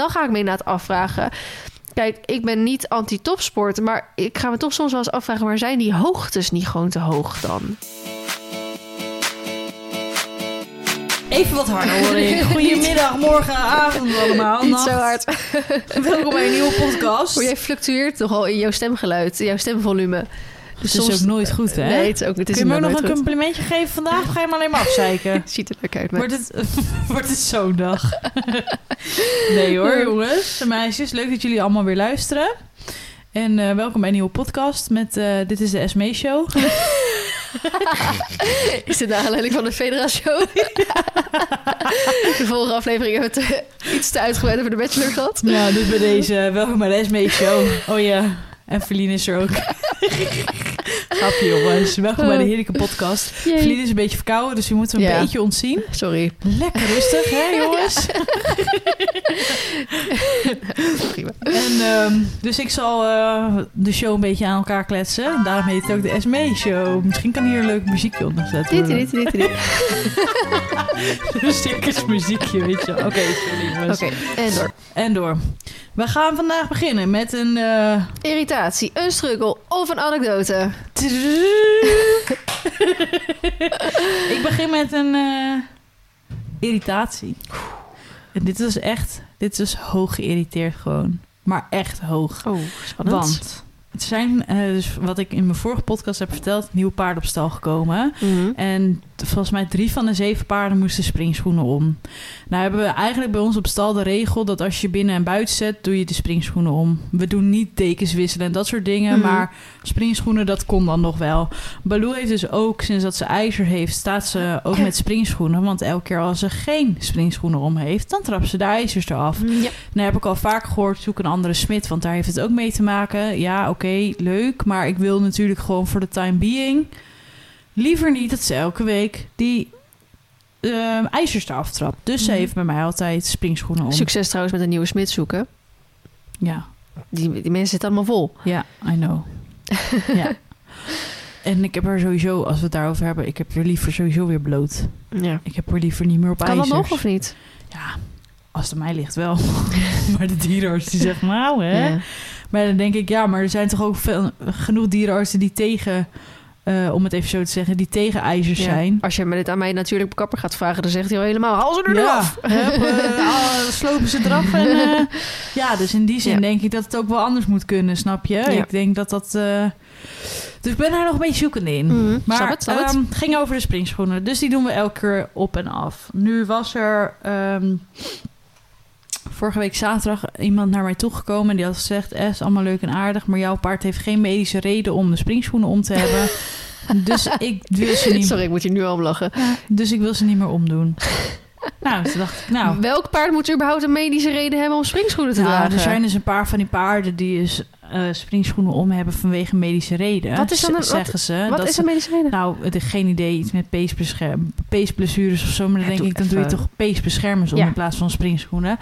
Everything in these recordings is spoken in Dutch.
dan ga ik me inderdaad afvragen. Kijk, ik ben niet anti-topsport, maar ik ga me toch soms wel eens afvragen... maar zijn die hoogtes niet gewoon te hoog dan? Even wat harder hoor ik. Goedemiddag, morgen, avond allemaal. Niet zo hard. Welkom bij een nieuwe podcast. Maar jij fluctueert toch al in jouw stemgeluid, jouw stemvolume. Dus Het is ook nooit goed, hè? Nee, het is ook het is Kun je me ook nog een goed. complimentje geven vandaag? Of ga je me alleen maar afzeiken? Ziet er leuk uit, maar... Wordt het, wordt het zo'n dag? nee hoor, jongens en meisjes. Leuk dat jullie allemaal weer luisteren. En eh, welkom bij een nieuwe podcast met eh, Dit is de Esme Show. Is dit de aanleiding van de Federatie? de vorige aflevering hebben we het iets te uitgebreid over de bachelor gehad. Ja, dus bij deze welkom bij de Esme Show. Oh ja, en Feline is er ook. Grapje jongens. Welkom bij de heerlijke podcast. Feline is een beetje verkouden, dus je moet hem een Ja. beetje ontzien. Sorry. Lekker rustig, hè jongens? Prima. En ehm, dus ik zal eh, de show een beetje aan elkaar kletsen. Daarom heet het ook de SME Show. Misschien kan hier een leuk muziekje onder gezet Dit, dit, dit, dit. Circus muziekje, weet je. Oké, sorry jongens. Oké, en door. En door. We gaan vandaag beginnen met een... eh, Irritatie, een struggle of een anekdote. ik begin met een eh, irritatie. En dit is echt... Dit is hoog geïrriteerd gewoon. Maar echt hoog. Oh, spannend. Want het zijn, eh, dus wat ik in mijn vorige podcast heb verteld, nieuwe paarden op stal gekomen. Mhm. En volgens mij drie van de zeven paarden moesten springschoenen om. Nou hebben we eigenlijk bij ons op stal de regel dat als je binnen en buiten zet, doe je de springschoenen om. We doen niet dekens wisselen en dat soort dingen, Mhm. maar springschoenen dat kon dan nog wel. Baloo heeft dus ook, sinds dat ze ijzer heeft, staat ze ook met springschoenen. Want elke keer als ze geen springschoenen om heeft, dan trapt ze de ijzers eraf. Ja. Nou heb ik al vaak gehoord, zoek een andere smid, want daar heeft het ook mee te maken. Ja, oké, leuk, maar ik wil natuurlijk gewoon voor de time being liever niet dat ze elke week die ehm ijzers eraf trapt. Dus ze Mhm. heeft bij mij altijd springschoenen om. Succes trouwens met een nieuwe smid zoeken. Ja, Die, die mensen zitten allemaal vol. ja, I know. ja. En ik heb er sowieso, als we het daarover hebben, ik heb er liever sowieso weer bloot. Ja. Ik heb er liever niet meer op Kan ijzers. dat nog of niet? Ja, als het aan mij ligt wel. maar de dierenarts die zegt, nou hè. Ja. Maar dan denk ik, ja, maar er zijn toch ook veel, genoeg dierenartsen die tegen, eh, om het even zo te zeggen, die tegen ijzers Ja. zijn. Als je me dit aan mij natuurlijk op kapper gaat vragen, dan zegt hij al helemaal, haal ze er nu Ja, af. eh, slopen ze eraf. En, eh, ja, dus in die zin Ja. denk ik dat het ook wel anders moet kunnen, snap je? Ik denk dat dat... dus ik ben daar nog een beetje zoekende in. Mhm, Maar snap het, snap het. ehm, ging over de springschoenen. Dus die doen we elke keer op en af. Nu was er ehm, vorige week zaterdag iemand naar mij toegekomen. En die had gezegd, eh, is allemaal leuk en aardig. Maar jouw paard heeft geen medische reden om de springschoenen om te hebben. dus ik wil ze niet Sorry, ik moet hier nu al lachen. dus ik wil ze niet meer omdoen. nou, toen dacht ik, nou... Welk paard moet überhaupt een medische reden hebben om springschoenen te Ja, dragen? er zijn dus een paar van die paarden die dus eh, springschoenen om hebben vanwege medische reden. Wat is dan een- zeggen ze. Wat dat is een medische reden? Nou, het is geen idee, iets met peesblessures of zo. Maar dan Ja, denk ik, dan doe je toch peesbeschermers om Ja. in plaats van springschoenen.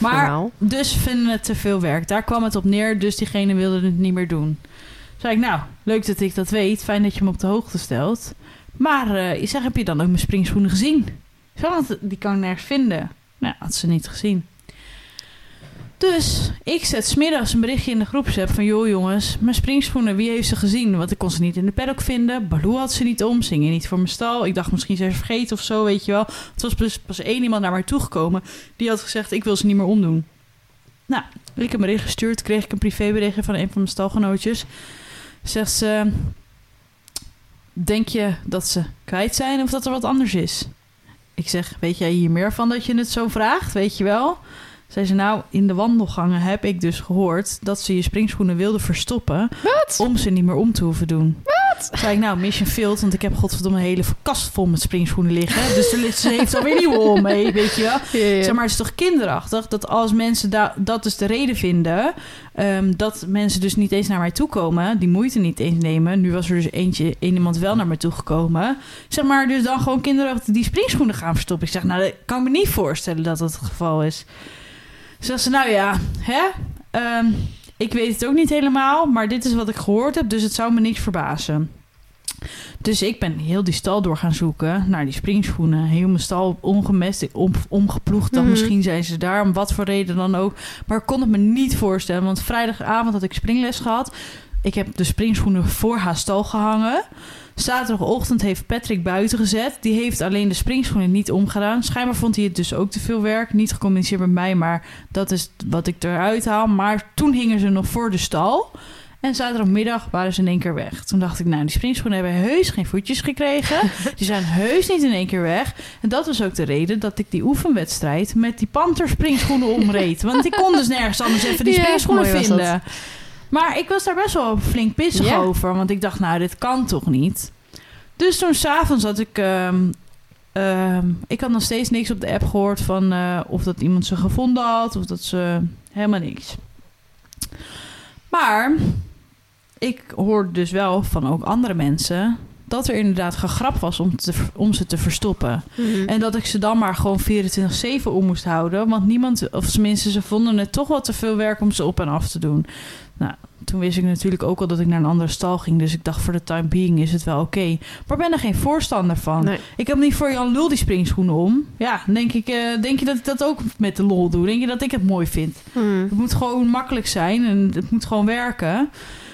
Maar- normaal. Dus vinden het te veel werk. Daar kwam het op neer, dus diegene wilde het niet meer doen. Zei ik, nou, leuk dat ik dat weet. Fijn dat je me op de hoogte stelt. Maar ik zeg, heb je dan ook mijn springschoenen gezien? Want die kan ik nergens vinden. Nou, had ze niet gezien. Dus ik zet smiddags een berichtje in de groepsapp van... joh jongens, mijn springschoenen, wie heeft ze gezien? Want ik kon ze niet in de paddock vinden. Baloo had ze niet om, zingen niet voor mijn stal. Ik dacht misschien zijn ze vergeten of zo, weet je wel. Het was pas, pas één iemand naar mij toegekomen... die had gezegd, ik wil ze niet meer omdoen. Nou, ik heb een bericht gestuurd, kreeg ik een privéberichtje van een van mijn stalgenootjes. Zegt ze, denk je dat ze kwijt zijn of dat er wat anders is? Ik zeg, weet jij hier meer van dat je het zo vraagt, weet je wel? Zei ze, nou, in de wandelgangen heb ik dus gehoord dat ze je springschoenen wilden verstoppen. Wat? Om ze niet meer om te hoeven doen. Wat? Zei ik, nou, mission failed, want ik heb godverdomme een hele kast vol met springschoenen liggen. Dus ze heeft alweer nieuwe om mee, weet je wel? Ja, ja. Zeg maar, het is toch kinderachtig dat als mensen da- dat dus de reden vinden, ehm, dat mensen dus niet eens naar mij toe komen, die moeite niet eens nemen. Nu was er dus eentje, één iemand wel naar mij toe gekomen. Zeg maar, dus dan gewoon kinderachtig die springschoenen gaan verstoppen. Ik zeg, nou, dat kan ik me niet voorstellen dat dat het geval is. Zegt ze, nou ja, hè? Ehm, ik weet het ook niet helemaal, maar dit is wat ik gehoord heb, dus het zou me niks verbazen. Dus ik ben heel die stal door gaan zoeken naar die springschoenen. Heel mijn stal ongemest, om, omgeploegd. Dan Mhm. misschien zijn ze daar, om wat voor reden dan ook. Maar ik kon het me niet voorstellen. Want vrijdagavond had ik springles gehad. Ik heb de springschoenen voor haar stal gehangen. Zaterdagochtend heeft Patrick buiten gezet. Die heeft alleen de springschoenen niet omgedaan. Schijnbaar vond hij het dus ook te veel werk. Niet gecommuniceerd met mij, maar dat is wat ik eruit haal. Maar toen hingen ze nog voor de stal. En zaterdagmiddag waren ze in één keer weg. Toen dacht ik, nou, die springschoenen hebben heus geen voetjes gekregen. Die zijn heus niet in één keer weg. En dat was ook de reden dat ik die oefenwedstrijd met die panter springschoenen omreed. Want ik kon dus nergens anders even die Ja, springschoenen vinden. Maar ik was daar best wel flink pissig over. Want ik dacht, nou, dit kan toch niet? Dus toen s'avonds had ik... ehm, ehm, ik had nog steeds niks op de app gehoord van eh, of dat iemand ze gevonden had. Of dat ze... Helemaal niks. Maar ik hoorde dus wel van ook andere mensen... dat er inderdaad gegrapt was om, te, om ze te verstoppen. Mhm. En dat ik ze dan maar gewoon 24-7 om moest houden. Want niemand, of tenminste, ze vonden het toch wel te veel werk om ze op en af te doen. Nou, toen wist ik natuurlijk ook al dat ik naar een andere stal ging. Dus ik dacht, voor de time being is het wel oké. Maar ik ben er geen voorstander van. Nee. Ik heb niet voor Jan Lul die springschoenen om. Ja, denk, ik, eh, denk je dat ik dat ook met de lol doe? Denk je dat ik het mooi vind? Mhm. Het moet gewoon makkelijk zijn en het moet gewoon werken.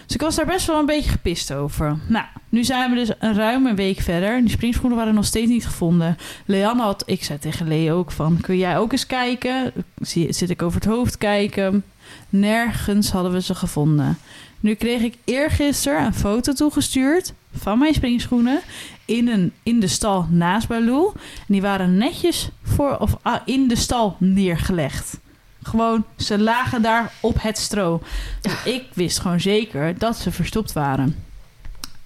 Dus ik was daar best wel een beetje gepist over. Nou, nu zijn we dus een ruime week verder. Die springschoenen waren nog steeds niet gevonden. Leanne had, ik zei tegen Leo ook van, kun jij ook eens kijken? Zit ik over het hoofd kijken? Nergens hadden we ze gevonden. Nu kreeg ik eergisteren een foto toegestuurd van mijn springschoenen in, een, in de stal naast Baloo. En die waren netjes voor, of, ah, in de stal neergelegd. Gewoon, ze lagen daar op het stro. Dus ik wist gewoon zeker dat ze verstopt waren.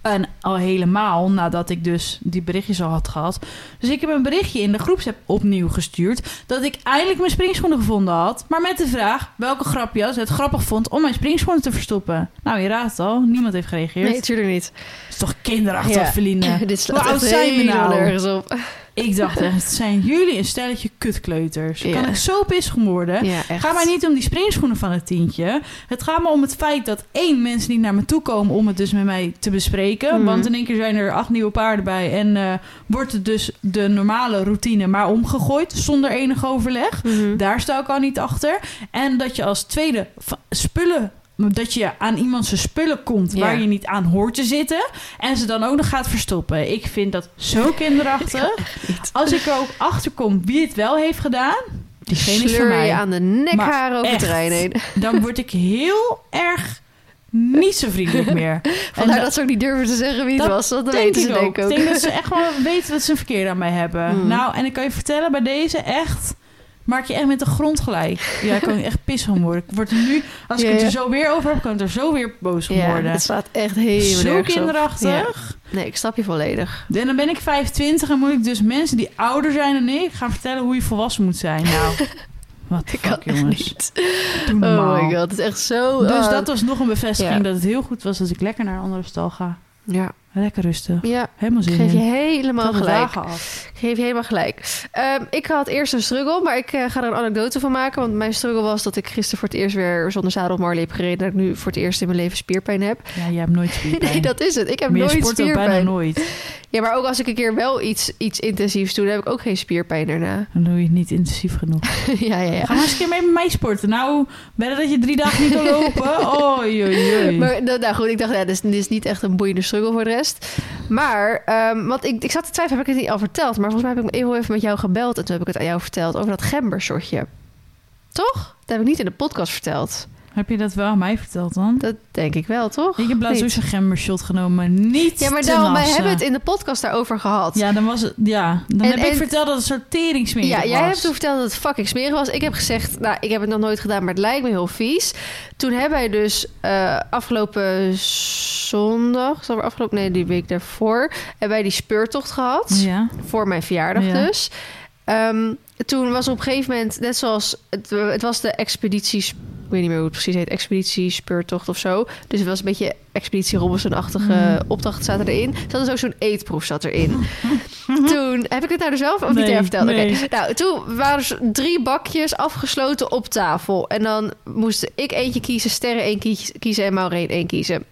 En al helemaal nadat ik dus die berichtjes al had gehad. Dus ik heb een berichtje in de groepsapp opnieuw gestuurd. Dat ik eindelijk mijn springschoenen gevonden had. Maar met de vraag welke grapjas het grappig vond om mijn springschoenen te verstoppen. Nou, je raadt al. Niemand heeft gereageerd. Nee, tuurlijk niet. Het is toch kinderachtig, Ja. Feline? Dit slaat Hoe oud zijn we nou? nergens op. Ik dacht echt, zijn jullie een stelletje kutkleuters? Ja. Kan ik zo pissig worden? Ja. Ga maar niet om die springschoenen van het tientje. Het gaat me om het feit dat één mensen niet naar me toe komen om het dus met mij te bespreken. Mhm. Want in één keer zijn er acht nieuwe paarden bij en eh, wordt het dus de normale routine maar omgegooid zonder enig overleg. Mhm. Daar sta ik al niet achter. En dat je als tweede spullen. Dat je aan iemand zijn spullen komt Ja. waar je niet aan hoort te zitten. En ze dan ook nog gaat verstoppen. Ik vind dat zo kinderachtig. Als ik er ook achter kom wie het wel heeft gedaan. Diegene is voor Sleur je mij. aan de nekharen over het echt. terrein heen. Dan word ik heel erg niet zo vriendelijk meer. Vandaar En dat ze ook niet durven te zeggen wie het dat was. Dat denk weten ik ze ook. denk ik ook. Ik denk dat ze echt wel weten dat ze een verkeer aan mij hebben. Hmm. Nou, en ik kan je vertellen, bij deze echt... Maak je echt met de grond gelijk. Ja, ik kan echt pis van worden. Ik word er nu, als ik Ja, het er zo weer over heb, kan ik er zo weer boos van Ja, worden. het slaat echt helemaal Zo kinderachtig. Nee, ik snap je volledig. En dan ben ik 25 en moet ik dus mensen die ouder zijn dan ik gaan vertellen hoe je volwassen moet zijn. Nou, wat kan fuck, echt jongens. niet. Oh my god, het is echt zo... Dus oh. dat was nog een bevestiging dat het heel goed was dat ik lekker naar een andere stal ga. Ja, Lekker rustig. ja. Helemaal zin geef je in. helemaal gelijk. af. Geef je helemaal gelijk. Ik had eerst een struggle, maar ik eh, ga er een anekdote van maken. Want mijn struggle was dat ik gisteren voor het eerst weer zonder zadel op Marley heb gereden. Dat ik nu voor het eerst in mijn leven spierpijn heb. Ja, jij hebt nooit spierpijn. Nee, dat is het. Ik heb nooit sport ook bijna spierpijn. nooit. Ja, maar ook als ik een keer wel iets, iets intensiefs doe, dan heb ik ook geen spierpijn daarna. Dan doe je het niet intensief genoeg. ja, ja, ja. Ga maar eens een keer mee met mij sporten. Nou, ben dat je drie dagen niet kan lopen? Oei, oei. Maar nou, nou goed, ik dacht, ja, dit is, dit is niet echt een boeiende struggle voor de rest. Maar, ehm, want ik, ik zat te twijfelen, heb ik het niet al verteld? Maar volgens mij heb ik heel even met jou gebeld en toen heb ik het aan jou verteld over dat gembershotje. Toch? Dat heb ik niet in de podcast verteld. Heb je dat wel aan mij verteld dan? Dat denk ik wel, toch? Ik heb laatst zo'n gembershot genomen, niet Ja, maar daarom, wij hebben het in de podcast daarover gehad. Ja, dan was het... Ja, dan En- heb ik verteld dat het een soort teringsmerig Ja, jij was. hebt toen verteld dat het fucking smerig was. Ik heb gezegd, nou, ik heb het nog nooit gedaan, maar het lijkt me heel vies. Toen hebben wij dus eh, afgelopen zondag, zal afgelopen, nee, die week daarvoor, hebben wij die speurtocht gehad. Ja. Voor mijn verjaardag Ja. dus. Ehm, toen was op een gegeven moment, net zoals het, het was de expeditie, weet niet meer hoe het precies heet, expeditie speurtocht of zo. Dus het was een beetje expeditie Robinson-achtige Mm. opdrachten zaten erin. Er zat dus ook zo'n eetproef zat erin. toen heb ik het nou dus zelf of niet Nee, verteld? Nee. Nou, toen waren er drie bakjes afgesloten op tafel. En dan moest ik eentje kiezen, Sterren één kiezen en Maureen één kiezen.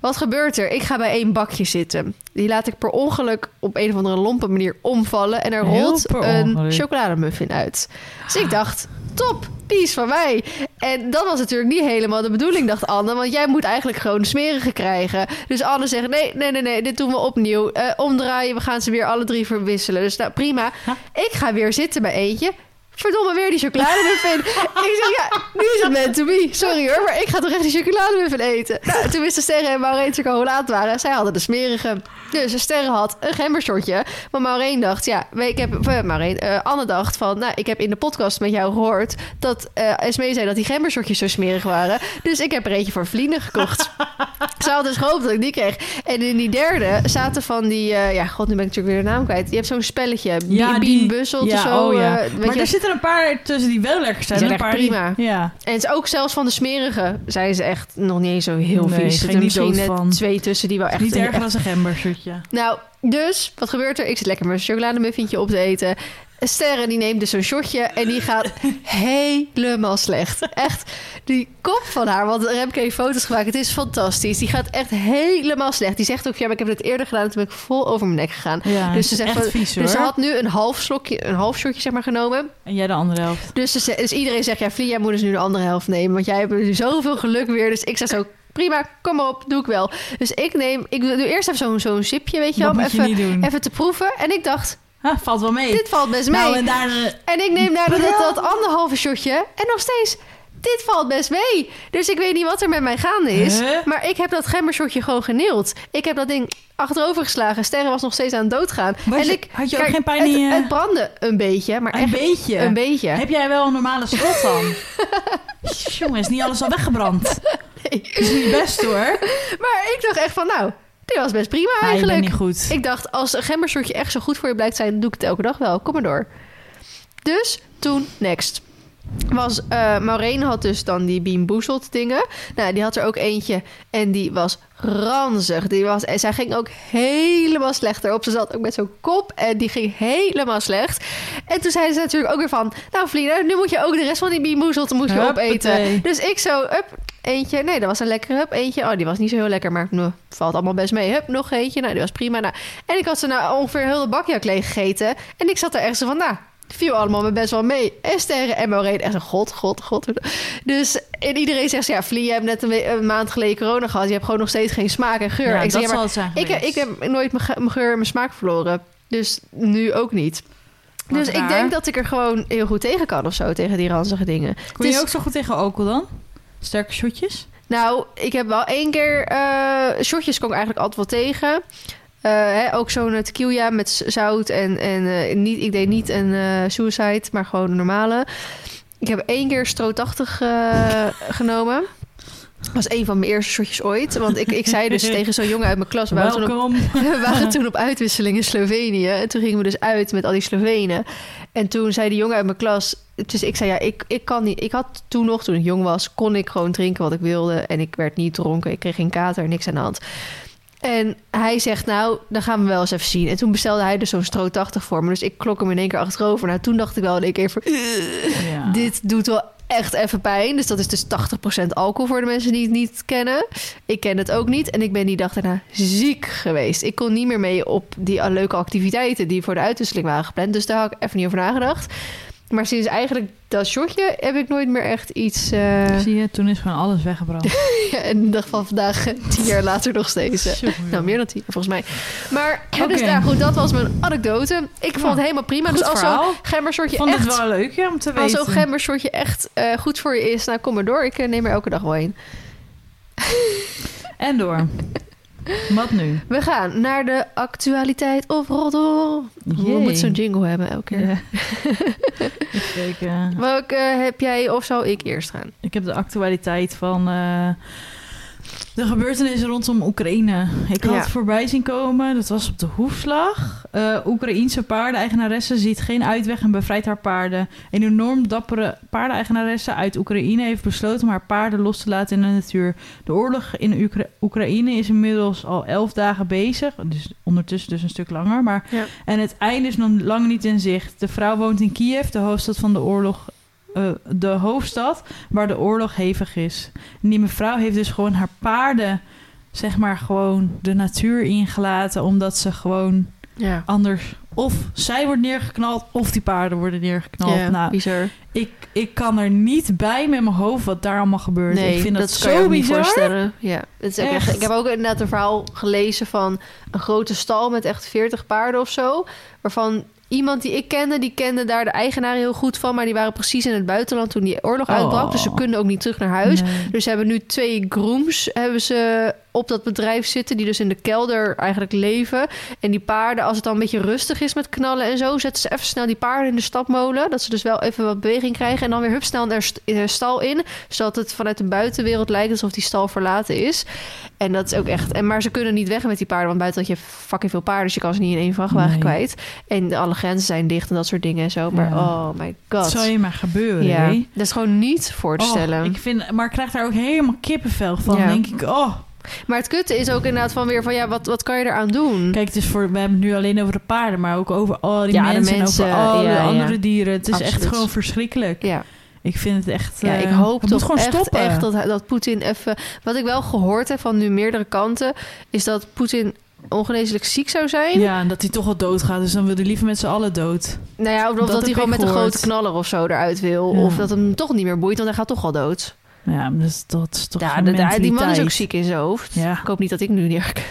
Wat gebeurt er? Ik ga bij één bakje zitten. Die laat ik per ongeluk op een of andere lompe manier omvallen. En er rolt een chocolademuffin uit. Dus ik dacht, top, die is van mij. En dat was natuurlijk niet helemaal de bedoeling, dacht Anne. Want jij moet eigenlijk gewoon smerige krijgen. Dus Anne zegt, nee, nee, nee, nee, dit doen we opnieuw. Eh, omdraaien, we gaan ze weer alle drie verwisselen. Dus nou, prima. Ik ga weer zitten bij eentje. Verdomme, weer die chocolademuffin. ik zeg, ja, nu is het meant to be. Sorry hoor, maar ik ga toch echt die chocolademuffin eten. Nou, toen wisten Sterren en Maureen het waren. Zij hadden de smerige. Dus Sterren had een gembershortje. Maar Maureen dacht, ja, ik heb, uh, Maureen, eh, Anne dacht van, nou, ik heb in de podcast met jou gehoord dat Esmee zei dat die gembershortjes zo smerig waren. Dus ik heb er eentje voor vrienden gekocht. Ze had dus gehoopt dat ik die kreeg. En in die derde zaten van die, eh, ja, god, nu ben ik natuurlijk weer de naam kwijt. Je hebt zo'n spelletje, Ja, Bean die- Busselt ja, zo. oh ja. maar je, er zitten een paar tussen die wel lekker zijn. Die en zijn een paar die- prima. Ja. En het is ook zelfs van de smerige zijn ze echt nog niet eens zo heel Nee, vies. Er zitten misschien net van. twee tussen die wel echt... Niet erger dan een Nou, dus, wat gebeurt er? Ik zit lekker mijn chocolademuffientje op te eten. Sterren, die neemt dus zo'n shotje en die gaat helemaal slecht. Echt, die kop van haar, want Remke heeft foto's gemaakt. Het is fantastisch. Die gaat echt helemaal slecht. Die zegt ook, ja, maar ik heb het eerder gedaan. en Toen ben ik vol over mijn nek gegaan. Ja, dus ze zegt, echt van- vies, dus ze had nu een half slokje, een half shotje zeg maar genomen. En jij de andere helft. Dus, ze- dus iedereen zegt, ja, Vlie, jij moet dus nu de andere helft nemen. Want jij hebt nu zoveel geluk weer. Dus ik zeg zo, prima, kom maar op, doe ik wel. Dus ik neem, ik doe eerst even zo'n zo'n sipje, weet je wel. Je even, even te proeven. En ik dacht, Ha, valt wel mee. dit valt best mee. Nou, en daar... eh, En ik neem daarna dat, dat anderhalve shotje. En nog steeds, dit valt best mee. Dus ik weet niet wat er met mij gaande is. Huh? Maar ik heb dat gembershotje gewoon geneeld. Ik heb dat ding achterover geslagen. Sterren was nog steeds aan het doodgaan. Was en je- ik, had je ook kijk, geen pijn in je- Het brandde een beetje. Maar Een echt beetje. een beetje. Heb jij wel een normale schot dan? Jongen, is niet alles al weggebrand. Nee. is niet best hoor. Maar ik dacht echt van, nou, dit was best prima je eigenlijk. niet goed. Ik dacht, als een gembershortje echt zo goed voor je blijkt zijn, doe ik het elke dag wel. Kom maar door. Dus toen, next. Was, eh Maureen had dus dan die Bean Boezelt dingen. Nou, die had er ook eentje en die was ranzig. Die was, en zij ging ook helemaal slecht erop. Ze zat ook met zo'n kop en die ging helemaal slecht. En toen zei ze natuurlijk ook weer van... Nou, Vlieder, nu moet je ook de rest van die Bean Boezelt moet je opeten. Dus ik zo, up, eentje. Nee, dat was een lekkere hup, eentje. Oh, die was niet zo heel lekker, maar nou, valt allemaal best mee. Hup, nog eentje. Nou, die was prima. Nou, en ik had ze nou ongeveer heel de bakjak leeg gegeten. En ik zat er echt zo van, nou, viel allemaal me best wel mee. En Sterren en Maureen echt een god, god, god. Dus en iedereen zegt, ja, Vlie, je hebt net een, maand geleden corona gehad. Je hebt gewoon nog steeds geen smaak en geur. Ja, ik dat zeg, ja, maar het zijn ik, ik heb nooit mijn, ge- mijn geur en mijn smaak verloren. Dus nu ook niet. Wat dus ik denk dat ik er gewoon heel goed tegen kan of zo, tegen die ranzige dingen. Het je is- ook zo goed tegen alcohol dan? Sterke shotjes? Nou, ik heb wel één keer... eh shotjes kon ik eigenlijk altijd wel tegen. Eh, hè, ook zo'n eh, tequila met zout en, en eh, niet, ik deed niet een suicide, maar gewoon een normale. Ik heb één keer stroot 80 eh, genomen. Dat was een van mijn eerste shotjes ooit. Want ik, ik zei dus tegen zo'n jongen uit mijn klas... we waren toen op- we waren toen op uitwisseling in Slovenië. En toen gingen we dus uit met al die Slovenen. En toen zei die jongen uit mijn klas... Dus ik zei, ja, ik, ik kan niet... Ik had toen nog, toen ik jong was... kon ik gewoon drinken wat ik wilde. En ik werd niet dronken. Ik kreeg geen kater, niks aan de hand. En hij zegt, nou, dan gaan we wel eens even zien. En toen bestelde hij dus zo'n stroot 80 voor me. Dus ik klok hem in één keer achterover. Nou, toen dacht ik wel in één keer van... Ja. Dit doet wel echt even pijn. Dus dat is dus 80% alcohol voor de mensen die het niet kennen. Ik ken het ook niet. En ik ben die dag daarna ziek geweest. Ik kon niet meer mee op die leuke activiteiten die voor de uitwisseling waren gepland. Dus daar had ik even niet over nagedacht. Maar sinds eigenlijk dat shotje heb ik nooit meer echt iets... eh, Zie je, toen is gewoon alles weggebrand. ja, en de dag van vandaag, tien jaar later nog steeds. eh. Nou, meer dan tien, volgens mij. Maar dus daar, goed, dat was mijn anekdote. Ik vond het helemaal prima. goed Dus als zo'n vond echt... het wel leuk ja, om te Als weten. zo'n gembershortje echt eh, goed voor je is, nou kom maar door. Ik neem er elke dag wel een. En door. Wat nu? We gaan naar de actualiteit of roddel. We Jee. moeten zo'n jingle hebben elke keer. Ja. Kijken. Welke eh, heb jij of zou ik eerst gaan? Ik heb de actualiteit van eh, de gebeurtenissen rondom Oekraïne. Ik had Ja. voorbij zien komen, dat was op de hoefslag. Eh Oekraïense paardeneigenaresse ziet geen uitweg en bevrijdt haar paarden. Een enorm dappere paardeneigenaresse uit Oekraïne heeft besloten om haar paarden los te laten in de natuur. De oorlog in Oekra- Oekraïne is inmiddels al elf dagen bezig. Dus ondertussen dus een stuk langer. Maar Ja. en het einde is nog lang niet in zicht. De vrouw woont in Kiev, de hoofdstad van de oorlog. Eh, de hoofdstad waar de oorlog hevig is. En die mevrouw heeft dus gewoon haar paarden zeg maar gewoon de natuur ingelaten, omdat ze gewoon Ja. anders of zij wordt neergeknald of die paarden worden neergeknald. ja, nou, bizar. ik, ik kan er niet bij met mijn hoofd wat daar allemaal gebeurt. Nee, ik vind dat, je zo niet bizar. voorstellen. Ja, het is ook echt. Echt. Ik heb ook inderdaad een verhaal gelezen van een grote stal met echt 40 paarden of zo. Waarvan iemand die ik kende, die kende daar de eigenaar heel goed van. Maar die waren precies in het buitenland toen die oorlog Oh. uitbrak. Dus ze kunnen ook niet terug naar huis. Nee. Dus ze hebben nu twee grooms hebben ze op dat bedrijf zitten... die dus in de kelder eigenlijk leven. En die paarden, als het dan een beetje rustig is met knallen en zo... zetten ze even snel die paarden in de stapmolen. Dat ze dus wel even wat beweging krijgen. En dan weer hup snel naar de stal in. Zodat het vanuit de buitenwereld lijkt alsof die stal verlaten is. En dat is ook echt... En, maar ze kunnen niet weg met die paarden. Want buiten dat je fucking veel paarden... dus je kan ze niet in één vrachtwagen Nee. kwijt. En alle grenzen zijn dicht en dat soort dingen en zo. Maar Ja. oh my god. Dat zou je maar gebeuren, ja, dat is gewoon niet voor te Oh, stellen. ik vind, maar ik krijg daar ook helemaal kippenvel van. Ja. Denk ik, oh, Maar het kutte is ook inderdaad van weer van ja, wat, wat kan je eraan doen? kijk, het is voor, we hebben het nu alleen over de paarden, maar ook over al die Ja, de mensen, en over alle ja, ja. andere dieren. Het is echt gewoon verschrikkelijk. Ja, Ik vind het echt. ja eh, ik hoop het moet toch gewoon echt, stoppen. echt dat, dat Poetin even... Wat ik wel gehoord heb van nu meerdere kanten... is dat Poetin ongeneeslijk ziek zou zijn. Ja, en dat hij toch wel doodgaat. Dus dan wil hij liever met z'n allen dood. Nou ja, of dat, Dat hij gewoon met een grote knaller of zo eruit wil. Of dat hem toch niet meer boeit, want hij gaat toch al dood. Ja, maar dat is, toch Ja, geen de- de- die man is ook ziek in zijn hoofd. Ja. Ik hoop niet dat ik nu. Ik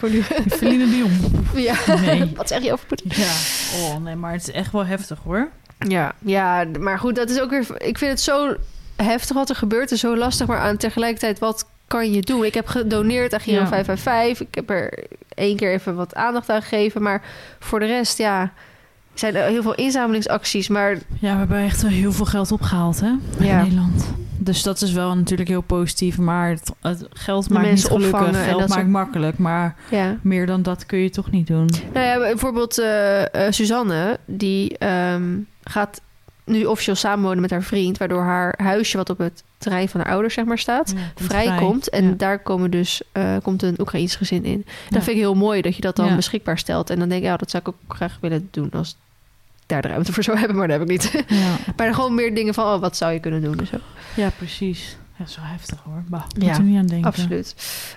word nu... Feline de Jong. Ja. Nee. Wat zeg je over Poetin? Ja. Oh, nee, maar het is echt wel heftig hoor. Ja, ja, maar goed, dat is ook weer. Ik vind het zo heftig wat er gebeurt en zo lastig, maar aan tegelijkertijd wat kan je doen? Ik heb gedoneerd aan Giro Ja. 555. Ik heb er één keer even wat aandacht aan gegeven, maar voor de rest, ja, zijn er heel veel inzamelingsacties, maar Ja, we hebben echt wel heel veel geld opgehaald hè, in Ja. Nederland. Dus dat is wel natuurlijk heel positief. Maar het, het geld maakt niet gelukkig. opvangen en Geld dat maakt makkelijk. Maar ja. meer dan dat kun je toch niet doen. Nou ja, bijvoorbeeld eh, Suzanne, die ehm, gaat nu officieel samenwonen met haar vriend, waardoor haar huisje wat op het terrein van haar ouders zeg maar staat. Ja, komt vrijkomt. vrij. En Ja. daar komen dus, eh, komt een Oekraïns gezin in. Dat vind ik heel mooi dat je dat dan beschikbaar stelt. En dan denk ik, ja, dat zou ik ook graag willen doen als daar de ruimte voor zou hebben, maar dat heb ik niet. Ja. maar gewoon meer dingen van, oh, wat zou je kunnen doen? en zo. ja, precies. Ja, zo heftig hoor. Bah, Ja, moet er niet aan denken. Absoluut.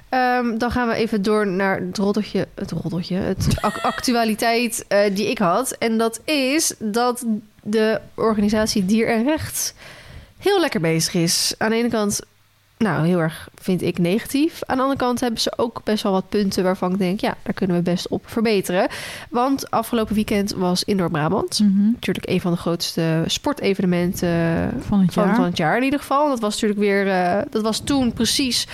Ehm, dan gaan we even door naar het roddeltje, het roddeltje, het ac- actualiteit eh, die ik had. En dat is dat de organisatie Dier en Recht heel lekker bezig is. Aan de ene kant, nou, heel erg vind ik negatief. Aan de andere kant hebben ze ook best wel wat punten waarvan ik denk, ja, daar kunnen we best op verbeteren. Want afgelopen weekend was Indoor Brabant. Mhm. Natuurlijk een van de grootste sportevenementen Van het van, jaar. van het jaar in ieder geval. Dat was natuurlijk weer, eh, dat was toen precies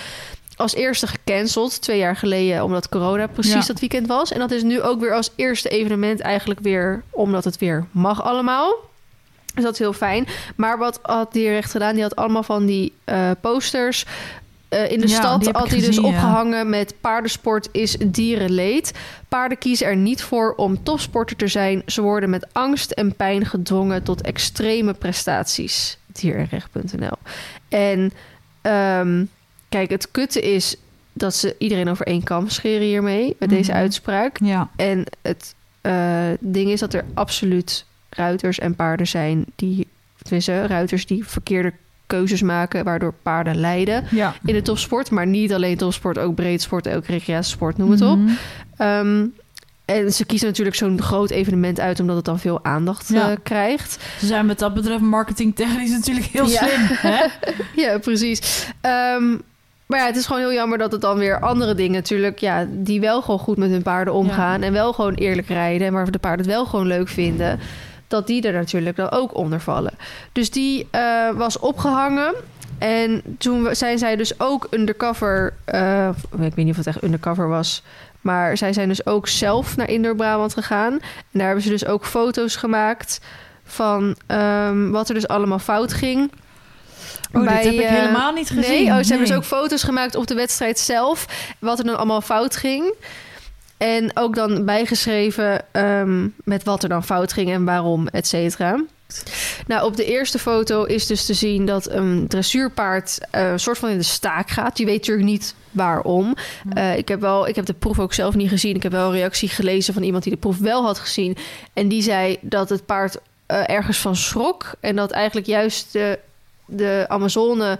als eerste gecanceld, twee jaar geleden, omdat corona precies Ja. dat weekend was. En dat is nu ook weer als eerste evenement eigenlijk weer, omdat het weer mag allemaal. Dus dat is heel fijn. Maar wat had die recht gedaan? Die had allemaal van die eh, posters. eh, in de Ja, stad had hij dus ja. opgehangen met paardensport is dierenleed. Paarden kiezen er niet voor om topsporter te zijn. Ze worden met angst en pijn gedwongen tot extreme prestaties. Dierenrecht.nl. En ehm, kijk, het kutte is dat ze iedereen over één kam scheren hiermee. Met deze Mhm. uitspraak. Ja. En het eh, ding is dat er absoluut ruiters en paarden zijn die, tenminste, ruiters die verkeerde keuzes maken, waardoor paarden lijden Ja. in de topsport. Maar niet alleen topsport, ook breedsport, ook recreatiesport, noem het op. Mhm. Ehm, en ze kiezen natuurlijk zo'n groot evenement uit, omdat het dan veel aandacht Ja. eh, krijgt. Ze zijn met dat betreft marketingtechnisch natuurlijk heel Ja. slim. Hè? Ja, precies. Ehm, maar ja, het is gewoon heel jammer dat het dan weer andere dingen natuurlijk, ja, die wel gewoon goed met hun paarden omgaan en wel gewoon eerlijk rijden en waar de paarden het wel gewoon leuk vinden, dat die er natuurlijk dan ook onder vallen. Dus die eh, was opgehangen. En toen zijn zij dus ook undercover. eh, ik weet niet of het echt undercover was. Maar zij zijn dus ook zelf naar Indoor Brabant gegaan. En daar hebben ze dus ook foto's gemaakt van ehm, wat er dus allemaal fout ging. Oh, dit heb ik eh, helemaal niet gezien. Nee, oh, ze hebben dus ook foto's gemaakt op de wedstrijd zelf. Wat er dan allemaal fout ging. En ook dan bijgeschreven ehm, met wat er dan fout ging en waarom, et cetera. Nou, op de eerste foto is dus te zien dat een dressuurpaard eh, een soort van in de staak gaat. Je weet natuurlijk niet waarom. Eh, ik, heb wel, ik heb de proef ook zelf niet gezien. Ik heb wel een reactie gelezen van iemand die de proef wel had gezien. En die zei dat het paard eh, ergens van schrok. En dat eigenlijk juist de, de Amazone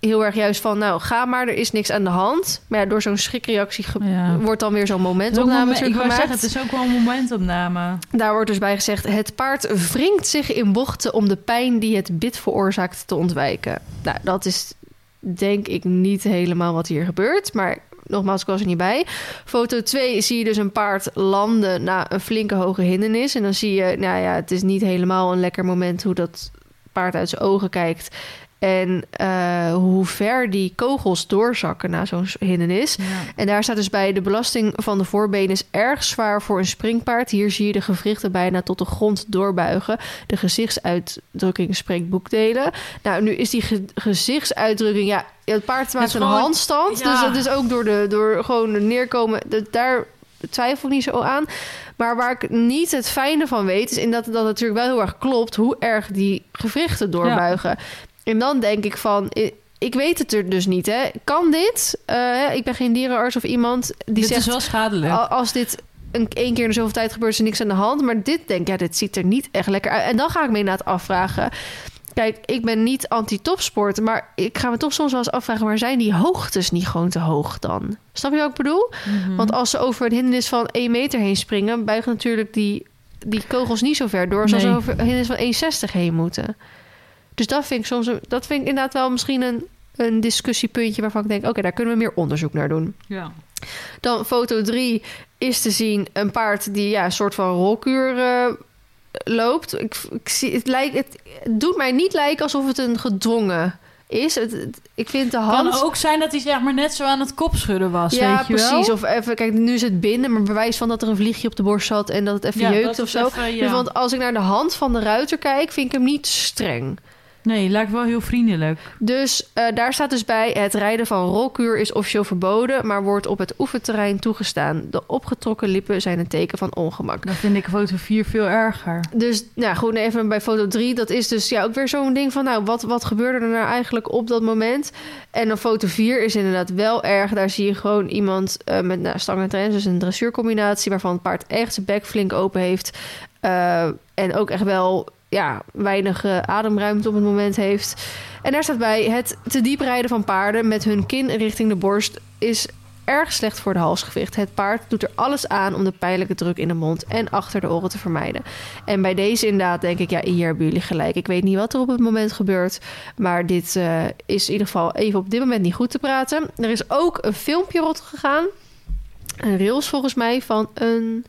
heel erg juist van, nou, ga maar, er is niks aan de hand. Maar ja, door zo'n schrikreactie Ja. wordt dan weer zo'n momentopname moment- ik wou zeggen, het is ook wel een momentopname. Daar wordt dus bij gezegd: het paard wringt zich in bochten om de pijn die het bit veroorzaakt te ontwijken. Nou, dat is denk ik niet helemaal wat hier gebeurt, maar nogmaals, ik was er niet bij. Foto 2 zie je dus een paard landen na een flinke hoge hindernis. En dan zie je, nou ja, het is niet helemaal een lekker moment hoe dat paard uit zijn ogen kijkt. En eh, hoe ver die kogels doorzakken na zo'n hindernis. Ja. En daar staat dus bij: de belasting van de voorbenen is erg zwaar voor een springpaard. Hier zie je de gewrichten bijna tot de grond doorbuigen. De gezichtsuitdrukking spreekt boekdelen. Nou, nu is die ge- gezichtsuitdrukking, ja, het paard maakt een gewoon- handstand. ja. Dus dat is ook door, de, door gewoon neerkomen. Daar twijfel ik niet zo aan. Maar waar ik niet het fijne van weet, is in dat dat natuurlijk wel heel erg klopt hoe erg die gewrichten doorbuigen. En dan denk ik van. Ik weet het er dus niet, hè? Kan dit? Eh, ik ben geen dierenarts of iemand die Dit zegt... is wel schadelijk. Als dit een één keer in de zoveel tijd gebeurt, is er niks aan de hand. Maar dit denk ik, ja, dit ziet er niet echt lekker uit. En dan ga ik me inderdaad afvragen. Kijk, ik ben niet anti-topsport, maar ik ga me toch soms wel eens afvragen... maar zijn die hoogtes niet gewoon te hoog dan? Snap je wat ik bedoel? Mhm. Want als ze over een hindernis van 1 meter heen springen... buigen natuurlijk die, die kogels niet zo ver door... als Nee. ze over een hindernis van 1,60 heen moeten. Dus dat vind ik soms een- dat vind ik inderdaad wel misschien een, een discussiepuntje... waarvan ik denk, oké, daar kunnen we meer onderzoek naar doen. ja. Dan foto 3 is te zien een paard die ja, een soort van rolkuur eh, loopt. Ik, ik zie, het, lijkt, het, het doet mij niet lijken alsof het een gedwongen is. Het, het- ik vind de hand... Kan ook zijn dat hij zeg maar net zo aan het kopschudden was, ja, weet je wel? precies. Of even, kijk, nu is het binnen, maar bewijs van dat er een vliegje op de borst zat en dat het even Ja, jeukt of zo. even, ja. Dus want als ik naar de hand van de ruiter kijk, vind ik hem niet streng. Nee, lijkt wel heel vriendelijk. Dus eh, daar staat dus bij: het rijden van rolkuur is officieel verboden, maar wordt op het oefenterrein toegestaan. De opgetrokken lippen zijn een teken van ongemak. Dan vind ik foto 4 veel erger. Dus nou goed, even bij foto 3. Dat is dus ja, ook weer zo'n ding van... nou, wat, wat gebeurde er nou eigenlijk op dat moment? En dan foto 4 is inderdaad wel erg. Daar zie je gewoon iemand eh, met nou, stang en trends. Dus een dressuurcombinatie... waarvan het paard echt zijn bek flink open heeft. Eh, en ook echt wel ja, weinig eh, ademruimte op het moment heeft. En daar staat bij... het te diep rijden van paarden met hun kin richting de borst... is erg slecht voor de halsgewicht. Het paard doet er alles aan om de pijnlijke druk in de mond en achter de oren te vermijden. En bij deze inderdaad denk ik, ja, hier hebben jullie gelijk. Ik weet niet wat er op het moment gebeurt, maar dit eh, is in ieder geval even op dit moment niet goed te praten. Er is ook een filmpje rot gegaan, een rails volgens mij van een,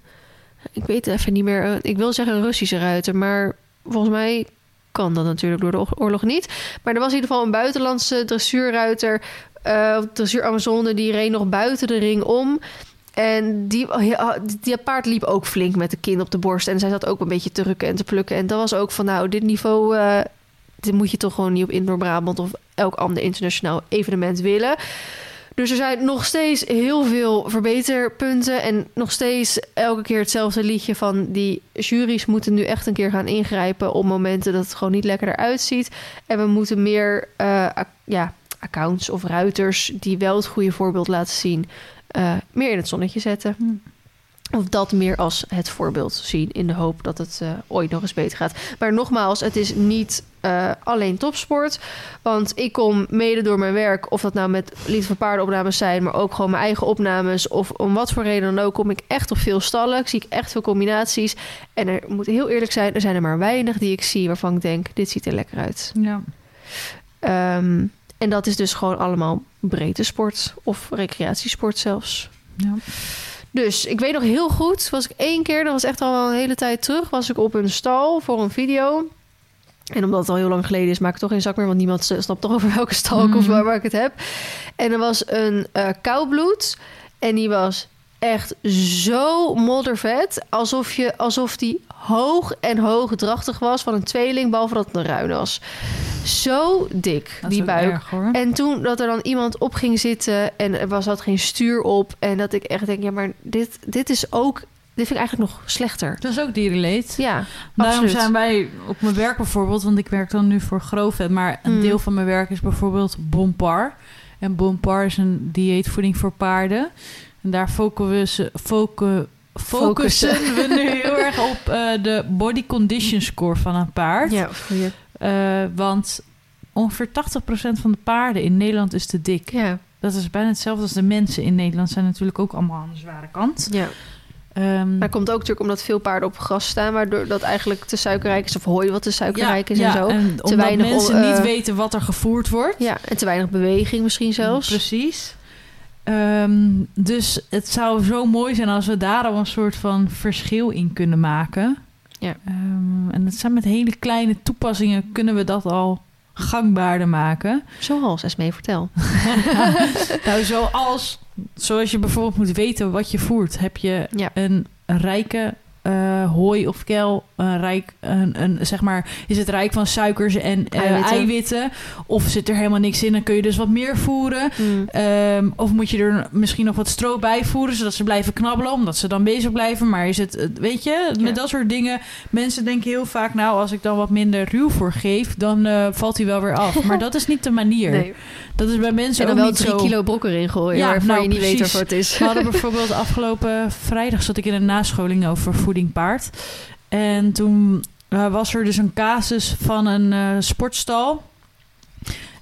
ik weet even niet meer, eh, ik wil zeggen een Russische ruiter, maar volgens mij kan dat natuurlijk door de oor- oorlog niet. Maar er was in ieder geval een buitenlandse dressuurruiter, eh dressuur Amazone, die reed nog buiten de ring om. En die, ja, die paard liep ook flink met de kin op de borst. En zij zat ook een beetje te rukken en te plukken. En dat was ook van, nou, dit niveau... eh, dit moet je toch gewoon niet op Indoor Brabant... of elk ander internationaal evenement willen. Dus er zijn nog steeds heel veel verbeterpunten. En nog steeds elke keer hetzelfde liedje van... die juries moeten nu echt een keer gaan ingrijpen... op momenten dat het gewoon niet lekker eruit ziet. En we moeten meer eh, ja, accounts of ruiters... die wel het goede voorbeeld laten zien... eh, meer in het zonnetje zetten. Of dat meer als het voorbeeld zien in de hoop dat het eh, ooit nog eens beter gaat. Maar nogmaals, het is niet eh, alleen topsport. Want ik kom mede door mijn werk, of dat nou met Lied van Paardenopnames zijn, maar ook gewoon mijn eigen opnames. Of om wat voor reden dan ook, kom ik echt op veel stallen. Ik zie ik echt veel combinaties. En er moet heel eerlijk zijn, er zijn er maar weinig die ik zie waarvan ik denk, dit ziet er lekker uit. Ja. Ehm, en dat is dus gewoon allemaal breedte sport of recreatiesport zelfs. ja. Dus ik weet nog heel goed, was ik één keer, dat was echt al wel een hele tijd terug, was ik op een stal voor een video. En omdat het al heel lang geleden is, maak ik toch geen zak meer, want niemand snapt toch over welke stal ik of Mhm. waar, waar ik het heb. En er was een eh koudbloed en die was echt zo moddervet, alsof, je, alsof die hoog en hoog drachtig was van een tweeling, behalve dat het een ruin was. Zo dik, Dat die buik. erg. En toen dat er dan iemand op ging zitten en er was had geen stuur op. En dat ik echt denk, ja, maar dit, dit is ook. Dit vind ik eigenlijk nog slechter. Dat is ook dierenleed. Ja, Daarom absoluut. zijn wij op mijn werk bijvoorbeeld, want ik werk dan nu voor Grovet, maar een Mm. deel van mijn werk is bijvoorbeeld Bompar. En Bompar is een dieetvoeding voor paarden. En daar focussen, focu, focussen we nu heel erg op eh, de body condition score van een paard. Ja, goeie. Eh, want ongeveer 80% van de paarden in Nederland is te dik. Ja, Dat is bijna hetzelfde als de mensen in Nederland zijn natuurlijk ook allemaal aan de zware kant. ja. Ehm, Maar dat komt ook natuurlijk omdat veel paarden op gras staan, waardoor dat eigenlijk te suikerrijk is, of hooi wat te suikerrijk is en zo. En weinig mensen on- eh, niet weten wat er gevoerd wordt. Ja, en te weinig beweging misschien zelfs. Precies. Ehm, dus het zou zo mooi zijn als we daar al een soort van verschil in kunnen maken. Ja. Ehm, en het zijn met hele kleine toepassingen kunnen we dat al gangbaarder maken. Zoals Esmee vertel. nou, zoals, zoals je bijvoorbeeld moet weten wat je voert. Heb je Ja. een rijke eh, hooi of kel, een rijk, een, een, zeg maar, is het rijk van suikers en eh, Eiwitten. eiwitten. Of zit er helemaal niks in, dan kun je dus wat meer voeren. Mm. Ehm, of moet je er misschien nog wat stro bij voeren, zodat ze blijven knabbelen, omdat ze dan bezig blijven. Maar is het, weet je, Ja. met dat soort dingen. Mensen denken heel vaak, nou, als ik dan wat minder ruw voor geef, dan eh, valt hij wel weer af. Maar dat is niet de manier. Nee. Dat is bij mensen En dan wel drie zo. kilo brok erin gooien, Ja, waarvan nou, je niet weet precies. waarvoor het is. We hadden bijvoorbeeld afgelopen vrijdag zat ik in een nascholing over voeding paard. En toen eh, was er dus een casus van een eh, sportstal.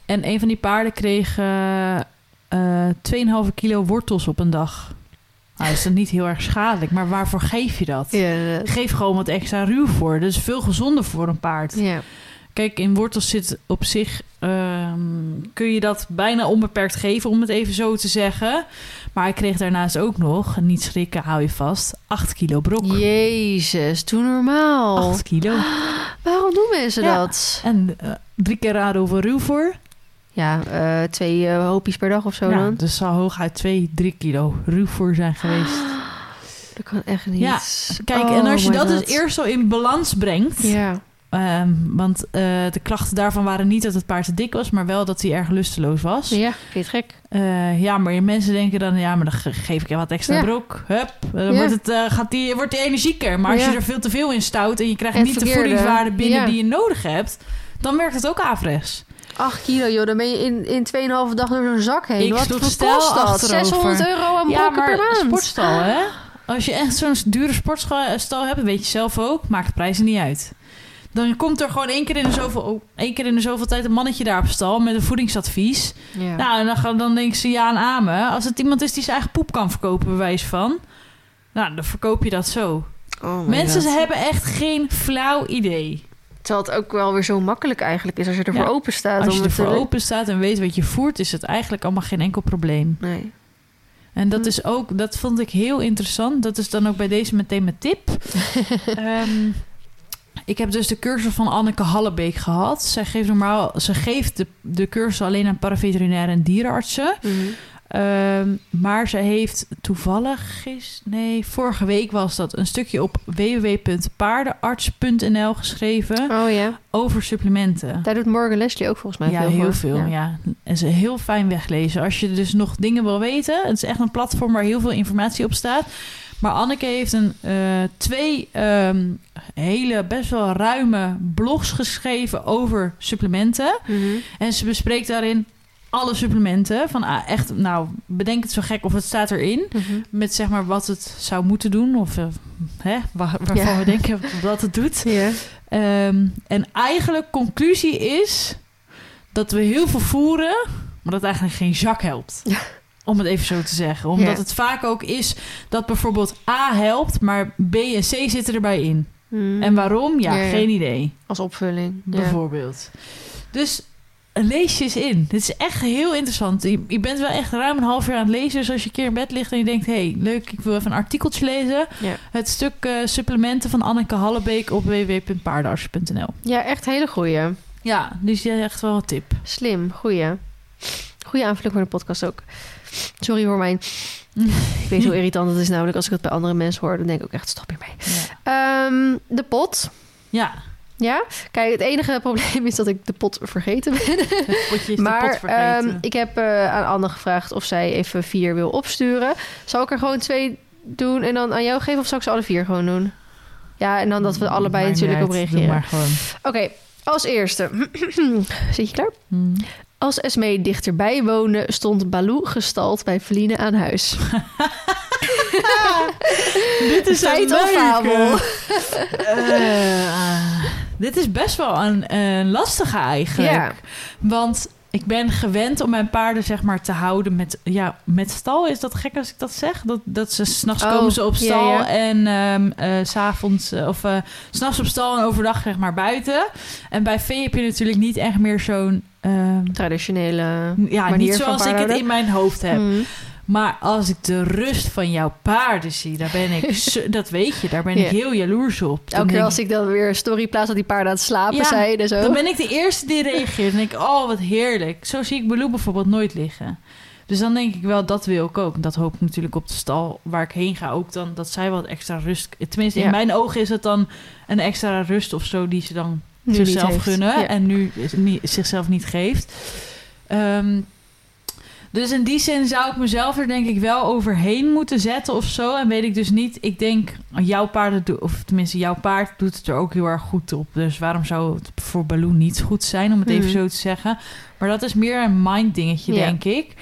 En een van die paarden kreeg eh eh, 2,5 kilo wortels op een dag. Nou, is dat niet heel erg schadelijk, maar waarvoor geef je dat? Ja. Geef gewoon wat extra ruw voor. Dat is veel gezonder voor een paard. ja. Kijk, in wortels zit op zich... ehm, kun je dat bijna onbeperkt geven, om het even zo te zeggen. Maar hij kreeg daarnaast ook nog, niet schrikken, hou je vast, 8 kilo brok. Jezus, doe normaal. 8 kilo. Waarom doen mensen Ja. dat? En eh, drie keer raden hoeveel ruw voor. Ja, eh, twee eh, hoopjes per dag of zo Ja, dan. dus zal hooguit 2, 3 kilo ruw voor zijn geweest. Dat kan echt niet. Ja, Kijk, Oh en als je dat dus eerst zo in balans brengt... Ja, ehm, want eh, de klachten daarvan waren niet dat het paard te dik was... maar wel dat hij erg lusteloos was. ja, vind gek? Eh, ja, maar mensen denken dan, ja, maar dan ge- geef ik je wat extra Ja. brok. Hup, eh, dan Ja. wordt, het, gaat die, wordt die energieker. Maar als Ja. je er veel te veel in stout en je krijgt En niet de voedingswaarde binnen Ja. die je nodig hebt, dan werkt het ook averechts. 8 kilo, joh. Dan ben je in, in 2,5 dag door zo'n zak heen. Ik Wat kost dat? achterover. 600 euro aan brokken per maand. sportstal, hè? Als je echt zo'n dure sportstal hebt, weet je zelf ook, maakt de prijzen niet uit. Dan komt er gewoon één keer in de zoveel, oh, één keer in de zoveel tijd een mannetje daar op stal met een voedingsadvies. Ja. Nou, en dan, gaan- dan denken ze ja en amen. Als het iemand is die zijn eigen poep kan verkopen, bewijs van. Nou, dan verkoop je dat zo. Oh Mensen God. hebben echt geen flauw idee. Terwijl het ook wel weer zo makkelijk eigenlijk is als je ervoor Ja. open staat. Als je ervoor te- open staat en weet wat je voert, is het eigenlijk allemaal geen enkel probleem. Nee. En dat Hm. is ook, dat vond ik heel interessant. Dat is dan ook bij deze meteen mijn tip. Ehm, ik heb dus de cursus van Anneke Hallebeek gehad. Zij geeft normaal, ze geeft de, de cursus alleen aan paraveterinaire en dierenartsen. Mhm. Ehm, maar ze heeft toevallig, gis, nee, vorige week was dat een stukje op www.paardenarts.nl geschreven Oh ja. over supplementen. Daar doet Morgan Leslie ook volgens mij ja, veel heel voor. veel. Ja. En ze heel fijn weglezen. Als je dus nog dingen wil weten, het is echt een platform waar heel veel informatie op staat. Maar Anneke heeft een, eh, twee ehm, hele, best wel ruime blogs geschreven over supplementen. Mhm. En ze bespreekt daarin alle supplementen. Van ah, echt, nou, bedenk het zo gek of het staat erin. Mhm. Met zeg maar wat het zou moeten doen. Of eh, hè, waar, waarvan Ja. we denken dat het doet. Ehm, en eigenlijk conclusie is dat we heel veel voeren, maar dat eigenlijk geen zak helpt. Ja. Om het even zo te zeggen. Omdat Ja. het vaak ook is dat bijvoorbeeld A helpt, maar B en C zitten erbij in. Mhm. En waarom? Ja, geen idee. Als opvulling. Ja. Bijvoorbeeld. Dus lees je eens in. Dit is echt heel interessant. Je, je bent wel echt ruim een half jaar aan het lezen. Dus als je een keer in bed ligt en je denkt... hé, hey, leuk, ik wil even een artikeltje lezen. Ja. Het stuk eh, supplementen van Anneke Hallebeek op www.paardenarts.nl. ja, echt hele goeie. Ja, dus echt wel een tip. Slim, goeie. Goeie aanvulling voor de podcast ook. Sorry voor mijn... Ik weet hoe irritant het is namelijk als ik het bij andere mensen hoor. Dan denk ik ook echt, stop hiermee. Ja. Ehm, de pot. ja, Ja, kijk, het enige probleem is dat ik de pot vergeten ben. het potje is de pot maar vergeten. ehm, ik heb eh, aan Anne gevraagd of zij even vier wil opsturen. Zal ik er gewoon twee doen en dan aan jou geven? Of zal ik ze alle vier gewoon doen? Ja, en dan dat we allebei natuurlijk op uit, reageren. maar. Oké, als eerste. Zit je klaar? Hmm. Als Esmee dichterbij woonde, stond Baloo gestald bij Feline aan huis. Dit is Feit een of leuke. fabel? Eh, ah. Dit is best wel een, een lastige eigenlijk. Ja. Want ik ben gewend om mijn paarden zeg maar te houden met, ja, met stal. Is dat gek als ik dat zeg? Dat, dat ze s'nachts Oh, komen ze op stal ja. en eh, s s'avonds eh, of s s'nachts op stal en overdag zeg maar buiten. En bij vee heb je natuurlijk niet echt meer zo'n... ehm, Traditionele ja, niet zoals ik het in mijn hoofd heb. Mm. Maar als ik de rust van jouw paarden zie, daar ben ik, dat weet je, daar ben ik heel jaloers op. Dan Elke keer denk als ik dan weer een story plaats dat die paarden aan het slapen Ja, zijn en zo. Dan ben ik de eerste die reageert. En denk ik, oh, wat heerlijk. Zo zie ik Baloo bijvoorbeeld nooit liggen. Dus dan denk ik wel, dat wil ik ook. En dat hoop ik natuurlijk op de stal waar ik heen ga ook dan. Dat zij wat extra rust... Tenminste, Ja. in mijn ogen is het dan een extra rust of zo... die ze dan Nu zichzelf gunnen. Ja. En nu zichzelf niet geeft. Ehm, dus in die zin zou ik mezelf er denk ik wel overheen moeten zetten of zo. En weet ik dus niet. Ik denk, jouw doen, of tenminste jouw paard doet het er ook heel erg goed op. Dus waarom zou het voor Baloo niet goed zijn, om het even Mhm. zo te zeggen. Maar dat is meer een mind dingetje, denk ik.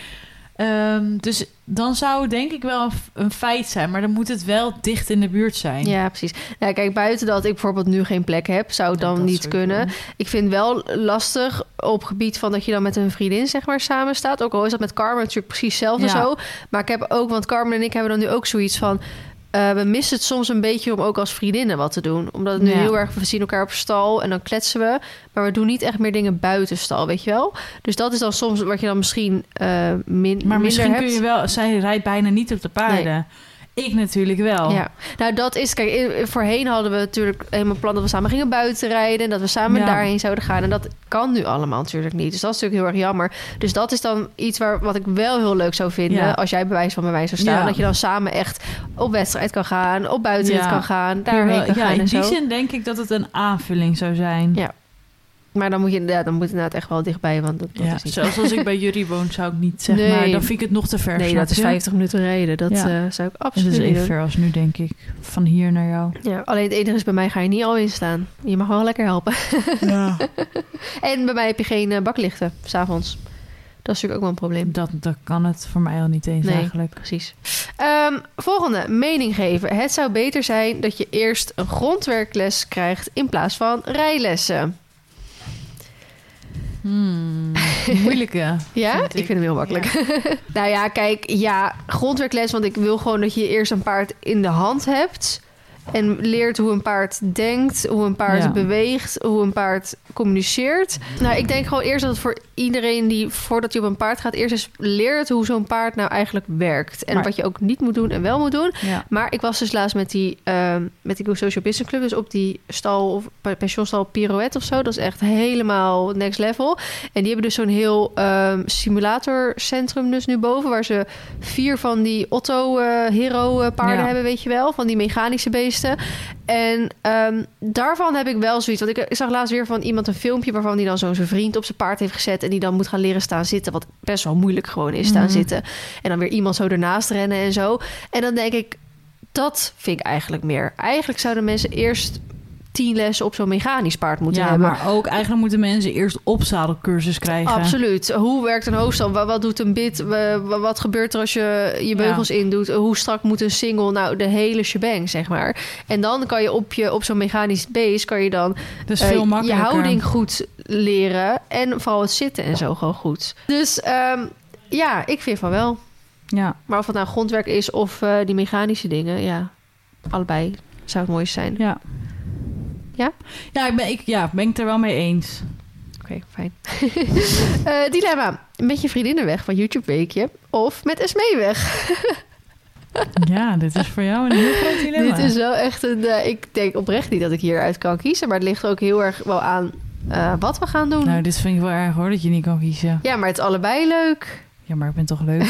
Ehm, dus dan zou het denk ik wel een, feit zijn. Maar dan moet het wel dicht in de buurt zijn. Ja, precies. Nou, kijk, buiten dat ik bijvoorbeeld nu geen plek heb, zou het dan niet kunnen. Ik vind wel lastig op gebied van dat je dan met een vriendin zeg maar samen staat. Ook al is dat met Carmen natuurlijk precies hetzelfde Ja. zo. Maar ik heb ook, want Carmen en ik hebben dan nu ook zoiets van... eh, we missen het soms een beetje om ook als vriendinnen wat te doen. Omdat het nu Ja. heel erg... We zien elkaar op stal en dan kletsen we. Maar we doen niet echt meer dingen buiten stal, weet je wel? Dus dat is dan soms wat je dan misschien eh min, Maar minder misschien hebt. kun je wel... Zij rijdt bijna niet op de paarden. Ik natuurlijk wel. Ja, nou dat is, kijk, i- voorheen hadden we natuurlijk helemaal plan dat we samen gingen buiten rijden en dat we samen Ja. daarheen zouden gaan. En dat kan nu allemaal natuurlijk niet. Dus dat is natuurlijk heel erg jammer. Dus dat is dan iets waar, wat ik wel heel leuk zou vinden Ja. als jij bewijs van bij mij zou staan. Ja. Dat je dan samen echt op wedstrijd kan gaan, op buitenrit kan gaan, daarheen kan ja, gaan in en die zo. zin denk ik dat het een aanvulling zou zijn. Ja, Maar dan moet je inderdaad, dan moet inderdaad echt wel dichtbij, want dat, dat Ja, is niet... zelfs als ik bij jullie woon, zou ik niet zeg Nee. maar. Dan vind ik het nog te ver. Nee, dat is je? 50 minuten rijden. Dat Ja. eh, zou ik absoluut is niet even ver als nu, denk ik. Van hier naar jou. Ja, alleen het enige is, bij mij ga je niet al in staan. Je mag wel lekker helpen. Ja. En bij mij heb je geen eh, baklichten, s'avonds. Dat is natuurlijk ook wel een probleem. Dat, dat kan het voor mij al niet eens Nee. eigenlijk. Precies. Ehm, volgende, mening geven. Het zou beter zijn dat je eerst een grondwerkles krijgt in plaats van rijlessen. Hmm, moeilijke. Ja, vind ik. ik. vind hem heel makkelijk. nou ja, kijk, ja, grondwerkles, want ik wil gewoon dat je eerst een paard in de hand hebt. En leert hoe een paard denkt, hoe een paard Ja. beweegt, hoe een paard communiceert. Nou, ik denk gewoon eerst dat het voor iedereen die voordat je op een paard gaat, eerst eens leert hoe zo'n paard nou eigenlijk werkt. En Maar- wat je ook niet moet doen en wel moet doen. Ja. Maar ik was dus laatst met die, ehm, met die Go Social Business Club, dus op die stal of pe- pensionstal Pirouette of zo. Dat is echt helemaal next level. En die hebben dus zo'n heel ehm, simulatorcentrum dus nu boven, waar ze vier van die Otto eh, Hero eh, paarden Ja. hebben, weet je wel, van die mechanische beesten. En ehm, daarvan heb ik wel zoiets. Want ik, ik zag laatst weer van iemand een filmpje waarvan die dan zo'n zijn vriend op zijn paard heeft gezet en die dan moet gaan leren staan zitten, wat best wel moeilijk gewoon is staan Mhm. zitten. En dan weer iemand zo ernaast rennen en zo. En dan denk ik, dat vind ik eigenlijk meer. Eigenlijk zouden mensen eerst tien lessen op zo'n mechanisch paard moeten ja, hebben. maar ook eigenlijk moeten mensen eerst opzadelcursus krijgen. Absoluut. Hoe werkt een hoofdstand? Wat, wat doet een bit? Wa- wa- Wat gebeurt er als je je beugels indoet? Hoe strak moet een single? Nou, de hele shebang, zeg maar. En dan kan je op, je, op zo'n mechanisch beest... kan je dan Dus veel je houding goed leren. En vooral het zitten en zo gewoon goed. Dus ehm, ja, ik vind van wel. Ja. Maar of het nou grondwerk is of eh, die mechanische dingen... ja, allebei zou het mooiste zijn. Ja. Ja? Ja, ik ben, ik, ja, ben ik het er wel mee eens. Oké, fijn. Eh, dilemma. Met je vriendinnen weg van YouTube Weekje of met Esmee weg? Ja, dit is voor jou een heel groot dilemma. Dit is wel echt een... eh, ik denk oprecht niet dat ik hieruit kan kiezen. Maar het ligt ook heel erg wel aan eh, wat we gaan doen. Nou, dit vind ik wel erg hoor, dat je niet kan kiezen. Ja, maar het is allebei leuk. Ja, maar ik ben toch leuk.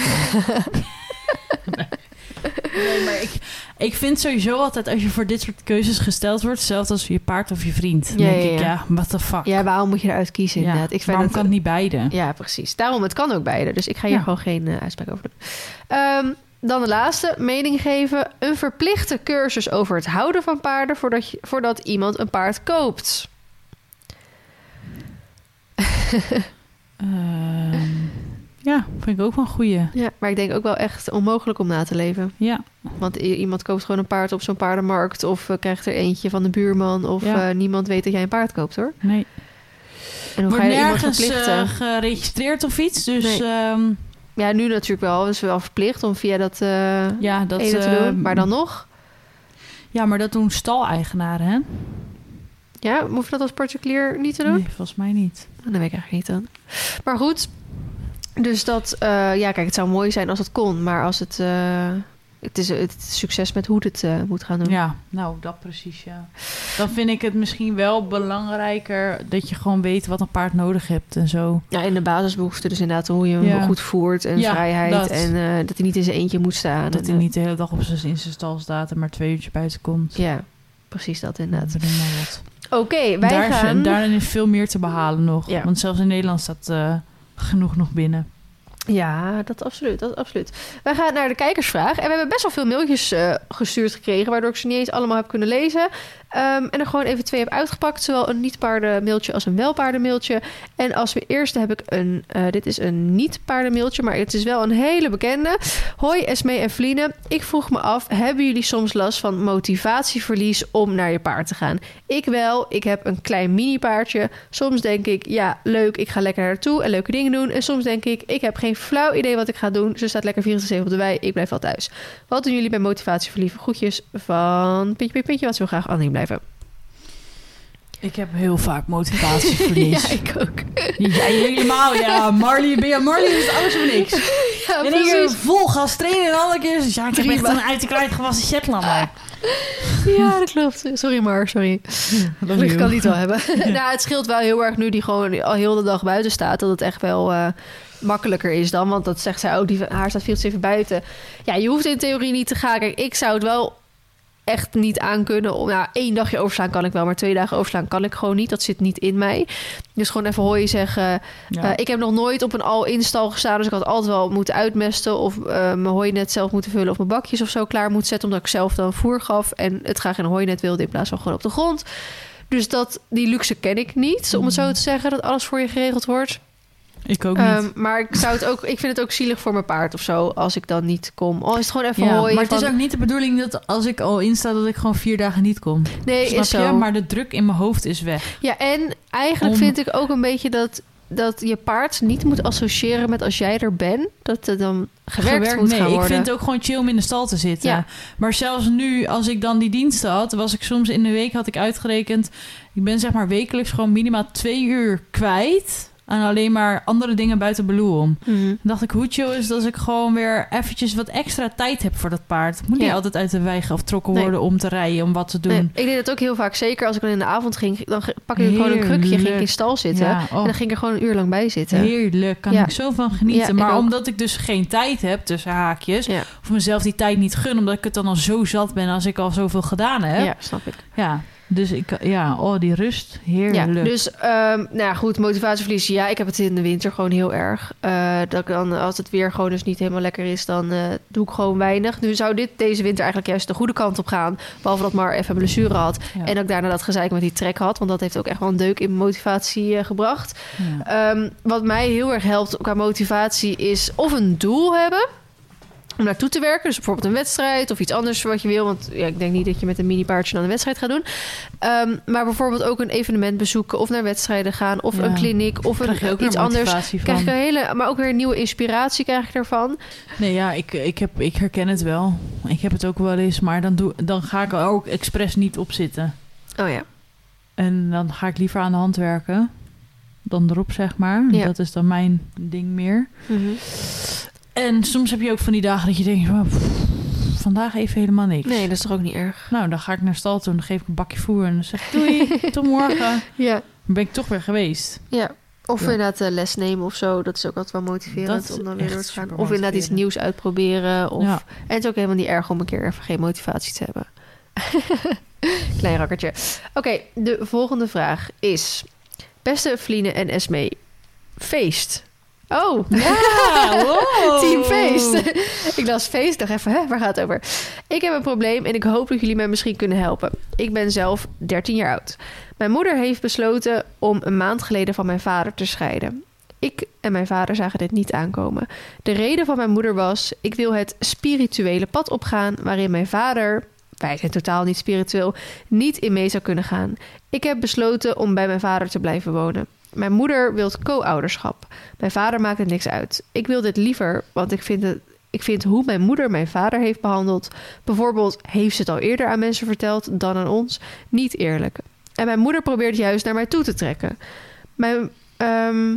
nee, maar ik, ik vind sowieso altijd als je voor dit soort keuzes gesteld wordt, hetzelfde als je paard of je vriend. Ja, denk ja, ik, ja. what the fuck. Ja, waarom moet je eruit kiezen Ja, inderdaad? Ik vind Waarom het, kan het niet beide? Ja, precies. Daarom, het kan ook beide. Dus ik ga hier gewoon geen eh, uitspraak over doen. Ehm, dan de laatste, mening geven. Een verplichte cursus over het houden van paarden... voordat, je, voordat iemand een paard koopt. Ehm, ja, Vind ik ook wel een goeie. Ja, maar ik denk ook wel echt onmogelijk om na te leven. Ja, Want iemand koopt gewoon een paard op zo'n paardenmarkt... of eh, krijgt er eentje van de buurman... of Ja. eh, niemand weet dat jij een paard koopt, hoor. nee. En hoe Wordt ga je nergens eh, geregistreerd of iets. Dus Nee. ehm, Ja, nu natuurlijk wel. Het is wel verplicht om via dat ja, dat, te doen. Maar dan nog... Ja, maar dat doen staleigenaren, hè? Ja, hoef je dat als particulier niet te doen? Nee, volgens mij niet. Dat weet ik eigenlijk niet dan. Maar goed, dus dat... eh, ja, kijk, het zou mooi zijn als het kon. Maar als het... eh, het is het is succes met hoe het eh, moet gaan doen. Ja, nou, dat precies, ja. Dan vind ik het misschien wel belangrijker dat je gewoon weet wat een paard nodig hebt en zo. Ja, in de basisbehoeften dus inderdaad hoe je hem Ja. goed voert en Ja, vrijheid. dat. En dat hij niet in zijn eentje moet staan. Dat En, hij niet de hele dag op zijn, in zijn stal staat en maar twee uurtjes buiten komt. Ja, precies dat inderdaad. Oké, wij Daar is, gaan... daarin is veel meer te behalen nog. Ja. Want zelfs in Nederland staat genoeg nog binnen. Ja, dat absoluut, dat absoluut. Wij gaan naar de kijkersvraag. En we hebben best wel veel mailtjes eh, gestuurd gekregen... waardoor ik ze niet eens allemaal heb kunnen lezen. Ehm, en er gewoon even twee heb uitgepakt. Zowel een niet-paarden mailtje als een wel-paarden mailtje. En als we eerste heb ik een... eh, dit is een niet-paarden mailtje, maar het is wel een hele bekende. Hoi Esmee en Vliene. Ik vroeg me af, hebben jullie soms last van motivatieverlies om naar je paard te gaan? Ik wel. Ik heb een klein mini-paardje. Soms denk ik, ja, leuk, ik ga lekker naartoe en leuke dingen doen. En soms denk ik, ik heb geen flauw idee wat ik ga doen. Ze staat lekker 24 op de wei, ik blijf wel thuis. Wat doen jullie bij motivatieverlies? Groetjes van Pintje, Pintje, ze wil graag anoniem blijven. Ik heb heel vaak motivatieverlies. Ja, ik ook. Ja, helemaal. Ja, Marley, ben je Marley is alles of niks. Ja, en hier precies. vol gas trainen en alle keer. Ja, ik heb echt een uit de kruid gewassen Shetlander. Ja, dat klopt. Sorry maar, sorry. Gelukkig kan die het wel hebben. nou, het scheelt wel heel erg nu die gewoon al heel de dag buiten staat. Dat het echt wel eh, makkelijker is dan. Want dat zegt zij ook, die, haar staat 24 buiten. Ja, je hoeft in theorie niet te gaan. Kijk, ik zou het wel echt niet aankunnen. Om, nou, één dagje overslaan kan ik wel, maar twee dagen overslaan kan ik gewoon niet. Dat zit niet in mij. Dus gewoon even hooi zeggen. Ja. Eh, ik heb nog nooit op een al-instal gestaan. Dus ik had altijd wel moeten uitmesten. Of eh, mijn hooinet zelf moeten vullen. Of mijn bakjes of zo klaar moeten zetten. Omdat ik zelf dan voer gaf. En het graag in een hooinet wilde in plaats van gewoon op de grond. Dus dat, die luxe ken ik niet. Om het zo te zeggen. Dat alles voor je geregeld wordt. Ik ook niet. Ehm, maar ik, zou het ook, ik vind het ook zielig voor mijn paard of zo. Als ik dan niet kom. Al is het gewoon even ja, maar het is ook niet de bedoeling dat als ik al insta dat ik gewoon vier dagen niet kom. Nee, Snap is je? zo. Maar de druk in mijn hoofd is weg. Ja, en eigenlijk Om- vind ik ook een beetje dat, dat je paard niet moet associëren met als jij er bent, dat er dan gewerkt, moet nee, gaan ik worden. vind het ook gewoon chill om in de stal te zitten. Ja. Maar zelfs nu, als ik dan die diensten had, was ik soms in de week had ik uitgerekend. Ik ben zeg maar wekelijks gewoon minimaal twee uur kwijt aan alleen maar andere dingen buiten Beloe om. Mhm. Dacht ik, hoe chill is dat ik gewoon weer eventjes wat extra tijd heb voor dat paard. Moet niet Ja. altijd uit de wei getrokken Nee. worden om te rijden, om wat te doen. Nee, ik deed het ook heel vaak. Zeker als ik dan in de avond ging, dan pak ik gewoon een krukje, ging ik in stal zitten. Ja, En oh. dan ging ik er gewoon een uur lang bij zitten. Heerlijk, kan Ja. ik zo van genieten. Maar omdat ik dus geen tijd heb, tussen haakjes, of mezelf die tijd niet gun, omdat ik het dan al zo zat ben als ik al zoveel gedaan heb. ja, snap ik. Ja, dus ik, ja, oh, die rust, heerlijk. Ja, dus ehm, nou ja, goed, motivatieverlies. Ja, ik heb het in de winter gewoon heel erg. Eh, dat ik dan, als het weer gewoon dus niet helemaal lekker is, dan eh, doe ik gewoon weinig. Nu zou dit deze winter eigenlijk juist de goede kant op gaan. Behalve dat Mar even een blessure had. Ja. En dat ik daarna dat gezeik met die trek had. Want dat heeft ook echt wel een deuk in motivatie eh, gebracht. Ja. Ehm, wat mij heel erg helpt qua motivatie is of een doel hebben om naartoe te werken. Dus bijvoorbeeld een wedstrijd of iets anders wat je wil. Want ja, ik denk niet dat je met een mini paardje dan een wedstrijd gaat doen. Ehm, maar bijvoorbeeld ook een evenement bezoeken of naar wedstrijden gaan of Ja. een kliniek of Krijg je een, ook iets anders. Krijg van. ik een hele, maar ook weer nieuwe inspiratie krijg ik ervan. Nee, ja, ik, ik, heb, ik herken het wel. Ik heb het ook wel eens, maar dan, doe, dan ga ik er ook expres niet op zitten. Oh ja. En dan ga ik liever aan de hand werken dan erop, zeg maar. Ja. Dat is dan mijn ding meer. Mhm. En soms heb je ook van die dagen dat je denkt... "Oh, pff, vandaag even helemaal niks. Nee, dat is toch ook niet erg. Nou, dan ga ik naar stal toe en dan geef ik een bakje voer... en dan zeg ik doei, tot morgen. Ja. Dan ben ik toch weer geweest. ja. Of Ja. inderdaad eh, les nemen of zo. Dat is ook altijd wel motiverend om dan weer door te gaan. Of inderdaad iets nieuws uitproberen. Of... Ja. En het is ook helemaal niet erg om een keer even geen motivatie te hebben. Klein rakkertje. Oké, de volgende vraag is... Beste Vliene en Esme, feest. Oh, Ja, wow. Team feest. ik las feest, dacht even, hè, waar gaat het over? Ik heb een probleem en ik hoop dat jullie mij misschien kunnen helpen. Ik ben zelf 13 jaar oud. Mijn moeder heeft besloten om een maand geleden van mijn vader te scheiden. Ik en mijn vader zagen dit niet aankomen. De reden van mijn moeder was: ik wil het spirituele pad opgaan waarin mijn vader, wij zijn totaal niet spiritueel, niet in mee zou kunnen gaan. Ik heb besloten om bij mijn vader te blijven wonen. Mijn moeder wil co-ouderschap. Mijn vader maakt het niks uit. Ik wil dit liever, want ik vind, het, ik vind hoe mijn moeder mijn vader heeft behandeld, bijvoorbeeld heeft ze het al eerder aan mensen verteld dan aan ons, niet eerlijk. En mijn moeder probeert juist naar mij toe te trekken. Mijn, ehm,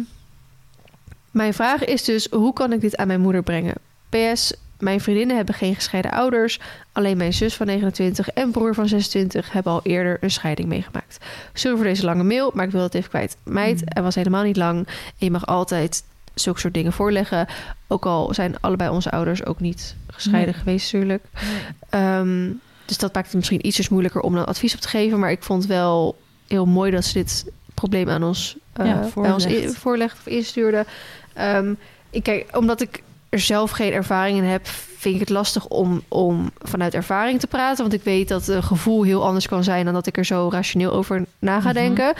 mijn vraag is dus: hoe kan ik dit aan mijn moeder brengen? PS, mijn vriendinnen hebben geen gescheiden ouders. Alleen mijn zus van 29 en broer van 26 hebben al eerder een scheiding meegemaakt. Sorry voor deze lange mail, maar ik wil het even kwijt. Meid, het was helemaal niet lang. En je mag altijd zulke soort dingen voorleggen. Ook al zijn allebei onze ouders ook niet gescheiden Nee. geweest, natuurlijk. Ehm, dus dat maakt het misschien ietsjes moeilijker om dan advies op te geven. Maar ik vond wel heel mooi dat ze dit probleem aan ons, Ja, bij ons of instuurde. Ehm, ik kijk, omdat ik er zelf geen ervaring in heb, vind ik het lastig om, om vanuit ervaring te praten. Want ik weet dat een gevoel heel anders kan zijn dan dat ik er zo rationeel over na ga Mhm. denken.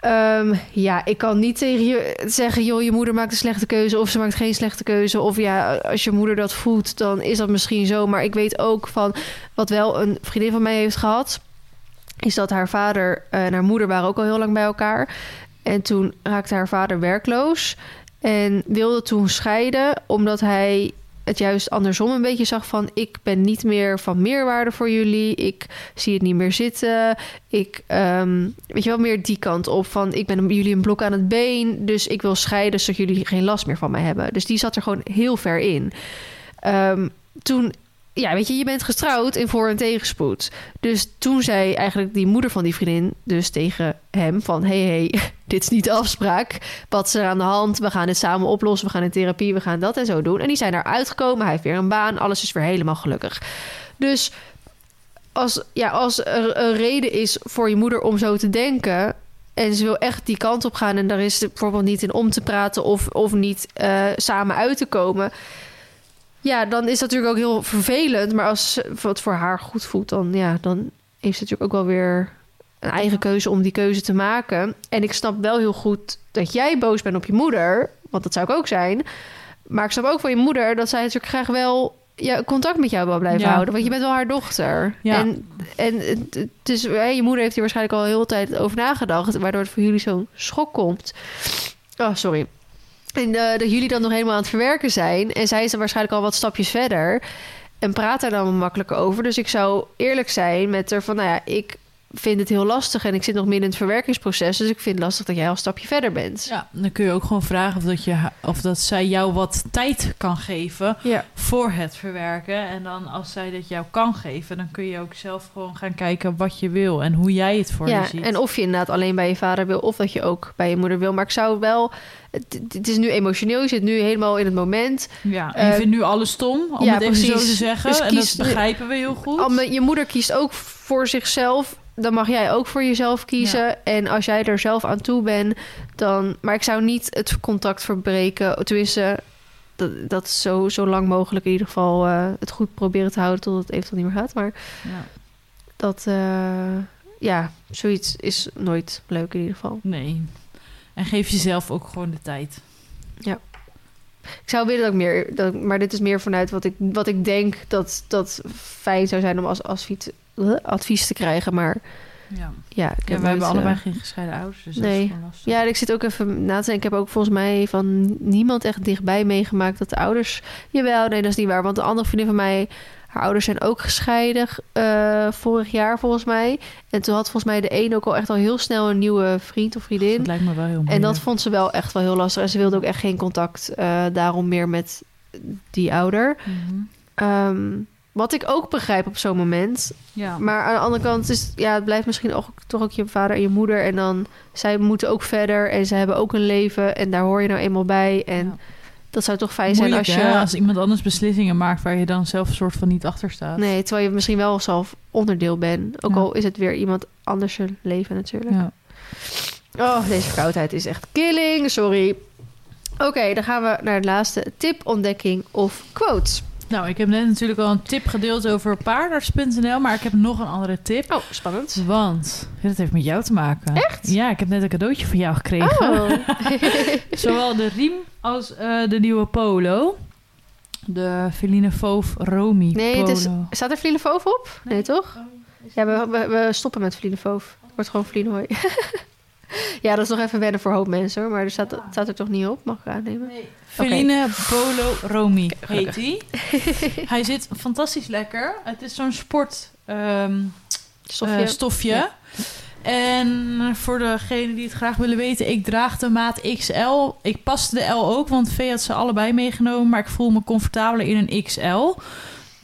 Ehm, ja, ik kan niet tegen je zeggen, joh, je moeder maakt een slechte keuze of ze maakt geen slechte keuze. Of ja, als je moeder dat voelt, dan is dat misschien zo. Maar ik weet ook van wat wel een vriendin van mij heeft gehad, is dat haar vader en haar moeder waren ook al heel lang bij elkaar. En toen raakte haar vader werkloos en wilde toen scheiden, omdat hij het juist andersom een beetje zag van... ik ben niet meer van meerwaarde voor jullie, ik zie het niet meer zitten. Ik, ehm, weet je wel, meer die kant op van... ik ben jullie een blok aan het been, dus ik wil scheiden... zodat jullie geen last meer van mij hebben. Dus die zat er gewoon heel ver in. Ehm, toen, ja, weet je, je bent getrouwd in voor- en tegenspoed. Dus toen zei eigenlijk die moeder van die vriendin dus tegen hem van... hey, hey, dit is niet de afspraak. Wat is er aan de hand? We gaan dit samen oplossen. We gaan in therapie, we gaan dat en zo doen. En die zijn eruit gekomen. Hij heeft weer een baan. Alles is weer helemaal gelukkig. Dus als, ja, als er een reden is voor je moeder om zo te denken... en ze wil echt die kant op gaan... en daar is het bijvoorbeeld niet in om te praten... of, of niet eh, samen uit te komen... Ja, dan is dat natuurlijk ook heel vervelend. Maar als wat voor haar goed voelt, dan, ja, dan heeft ze natuurlijk ook wel weer een eigen keuze om die keuze te maken. En ik snap wel heel goed dat jij boos bent op je moeder. Want dat zou ik ook zijn. Maar ik snap ook van je moeder dat zij natuurlijk graag wel ja, contact met jou wil blijven Ja. houden. Want je bent wel haar dochter. Ja. En, en het- het is, hè, je moeder heeft hier waarschijnlijk al heel de tijd over nagedacht. Waardoor het voor jullie zo'n schok komt. Oh, sorry. En eh, dat jullie dan nog helemaal aan het verwerken zijn. En zij is dan waarschijnlijk al wat stapjes verder. En praat daar dan makkelijker over. Dus ik zou eerlijk zijn met er van... Nou ja, ik vind het heel lastig en ik zit nog midden in het verwerkingsproces. Dus ik vind het lastig dat jij al een stapje verder bent. Ja, dan kun je ook gewoon vragen of dat, je, of dat zij jou wat tijd kan geven Ja. voor het verwerken. En dan als zij dat jou kan geven, dan kun je ook zelf gewoon gaan kijken wat je wil en hoe jij het voor ja, je ziet. en of je inderdaad alleen bij je vader wil... of dat je ook bij je moeder wil. Maar ik zou wel... Het, het is nu emotioneel, je zit nu helemaal in het moment. ja, en je eh, vindt nu alles stom, om ja, het even zo te zeggen. Dus en dat begrijpen we heel goed. Je moeder kiest ook voor zichzelf. Dan mag jij ook voor jezelf kiezen. En als jij er zelf aan toe bent, dan. Maar ik zou niet het contact verbreken. Tenminste, dat, dat zo, zo lang mogelijk in ieder geval eh, het goed proberen te houden tot het eventueel niet meer gaat. Maar Ja. dat. eh, ja, zoiets is nooit leuk in ieder geval. Nee. En geef jezelf ook gewoon de tijd. Ik zou willen dat ik meer. Dat, maar dit is meer vanuit wat ik, wat ik denk dat, dat fijn zou zijn om als advies, advies te krijgen. Maar Ja. ja, ik Ja, we hebben allebei eh, geen gescheiden ouders, dus nee. dat is. Ja, ik zit ook even na te denken. Ik heb ook volgens mij van niemand echt dichtbij meegemaakt dat de ouders. Jawel, nee, dat is niet waar. Want de andere vriendin van mij, haar ouders zijn ook gescheiden eh, vorig jaar volgens mij. En toen had volgens mij de een ook al echt al heel snel een nieuwe vriend of Dat vriendin. lijkt me wel heel moeilijk. En dat vond ze wel echt wel heel lastig. En ze wilde ook echt geen contact eh, daarom meer met die ouder. Mhm. Ehm, wat ik ook begrijp op zo'n moment. Ja. Maar aan de andere kant is ja, het blijft misschien ook, toch ook je vader en je moeder. En dan zij moeten ook verder en ze hebben ook een leven. En daar hoor je nou eenmaal bij. En Ja. dat zou toch fijn zijn als je. hè? als iemand anders beslissingen maakt waar je dan zelf een soort van niet achter staat. Nee, terwijl je misschien wel zelf onderdeel bent. Ook Ja. al is het weer iemand anders zijn leven natuurlijk. Ja. Oh, deze verkoudheid is echt killing. Sorry. Oké, dan gaan we naar de laatste tip, ontdekking of quote. Nou, ik heb net natuurlijk al een tip gedeeld over paardarts.nl, maar ik heb nog een andere tip. Oh, spannend. Want dat heeft met jou te maken. Echt? Ja, ik heb net een cadeautje van jou gekregen. Oh. Zowel de riem als eh, de nieuwe polo. De Feline Fauve Romy Nee, polo. het is, staat er Vliene Foof op? Nee, toch? Oh, Ja, we, we, we stoppen met Foof. Het wordt gewoon Vliene Hooi. ja, dat is nog even wennen voor hoop mensen hoor. Maar er staat, het staat er toch niet op, mag ik aannemen? Nee. Feline Polo Romy heet hij. hij zit fantastisch lekker. Het is zo'n sport ehm, Stofje. eh, stofje. Ja. En voor degenen die het graag willen weten, ik draag de maat XL. Ik paste de L ook, want V had ze allebei meegenomen. Maar ik voel me comfortabeler in een XL.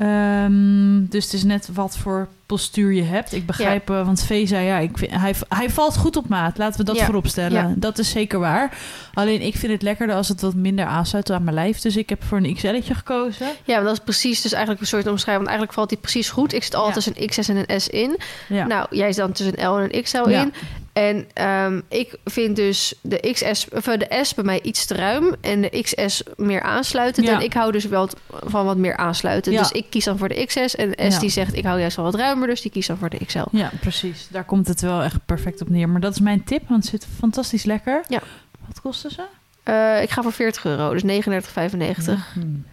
Ehm, dus het is net wat voor postuur je hebt. Ik begrijp, eh, want V zei ja, ik vind, hij, hij valt goed op maat. Laten we dat Ja. voorop stellen. Ja. Dat is zeker waar. Alleen ik vind het lekkerder als het wat minder aansluit aan mijn lijf. Dus ik heb voor een XL'tje gekozen. Ja, dat is precies dus eigenlijk een soort omschrijving. Want eigenlijk valt die precies goed. Ik zit altijd tussen een XS en een S in. Nou, jij zit dan tussen een L en een XL in. En ehm, ik vind dus de, XS, of eh, de S bij mij iets te ruim en de XS meer aansluitend. Ja. En ik hou dus wel van wat meer aansluitend. Ja. Dus ik kies dan voor de XS. En de S Ja. die zegt ik hou juist wel wat ruimer, dus die kiest dan voor de XL. Ja, precies. Daar komt het wel echt perfect op neer. Maar dat is mijn tip, want het zit fantastisch lekker. Ja. Wat kosten ze? Eh, ik ga voor 40 euro, dus 39,95. Hmm,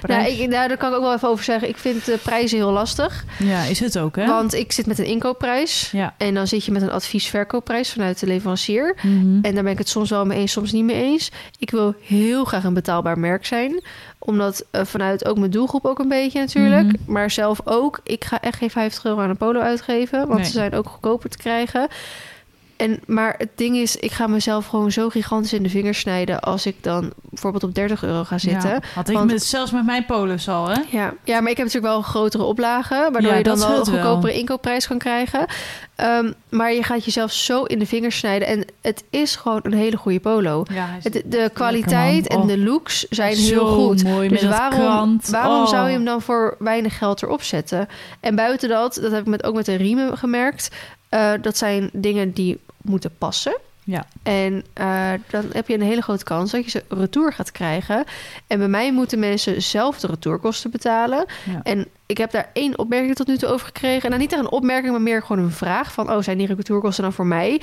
prima Nou, ik, nou, daar kan ik ook wel even over zeggen. Ik vind de prijzen heel lastig. Ja, is het ook, hè? Want ik zit met een inkoopprijs. Ja. En dan zit je met een advies-verkoopprijs vanuit de leverancier. Mhm. En daar ben ik het soms wel mee eens, soms niet mee eens. Ik wil heel graag een betaalbaar merk zijn. Omdat eh, vanuit ook mijn doelgroep ook een beetje natuurlijk. Mhm. Maar zelf ook. Ik ga echt geen 50 euro aan een polo uitgeven. Want Nee. ze zijn ook goedkoper te krijgen. En, maar het ding is, ik ga mezelf gewoon zo gigantisch in de vingers snijden... als ik dan bijvoorbeeld op 30 euro ga zitten. Ja, had ik Want- met, zelfs met mijn polos al, hè? Ja, ja, maar ik heb natuurlijk wel grotere oplagen, waardoor Ja, je dan wel een wel. goedkopere inkoopprijs kan krijgen. Ehm, maar je gaat jezelf zo in de vingers snijden. En het is gewoon een hele goede polo. Ja, Het, de kwaliteit en Oh, de looks zijn heel goed. mooi Dus waarom, waarom Oh. zou je hem dan voor weinig geld erop zetten? En buiten dat, dat heb ik met, ook met de riemen gemerkt. eh, dat zijn dingen die moeten passen. Ja. En eh, dan heb je een hele grote kans dat je ze retour gaat krijgen. En bij mij moeten mensen zelf de retourkosten betalen. Ja. En ik heb daar één opmerking tot nu toe over gekregen. Nou, niet echt een opmerking, maar meer gewoon een vraag van... oh, zijn die retourkosten dan voor mij?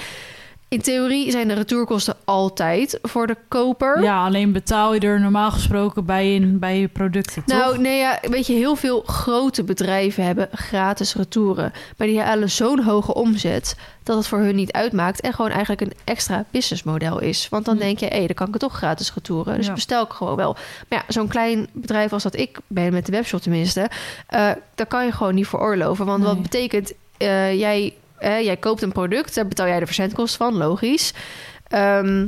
In theorie zijn de retourkosten altijd voor de koper. Ja, alleen betaal je er normaal gesproken bij, in, bij je producten, toch? Nou, nee, ja, weet je, heel veel grote bedrijven hebben gratis retouren. Maar die halen zo'n hoge omzet dat het voor hun niet uitmaakt. En gewoon eigenlijk een extra businessmodel is. Want dan denk je, hé, dan kan ik het toch gratis retouren. Dus Ja. bestel ik gewoon wel. Maar ja, zo'n klein bedrijf als dat ik ben, met de webshop tenminste... eh daar kan je gewoon niet veroorloven. Want wat betekent, eh, jij, eh, jij koopt een product... daar betaal jij de verzendkosten van, logisch. Ehm,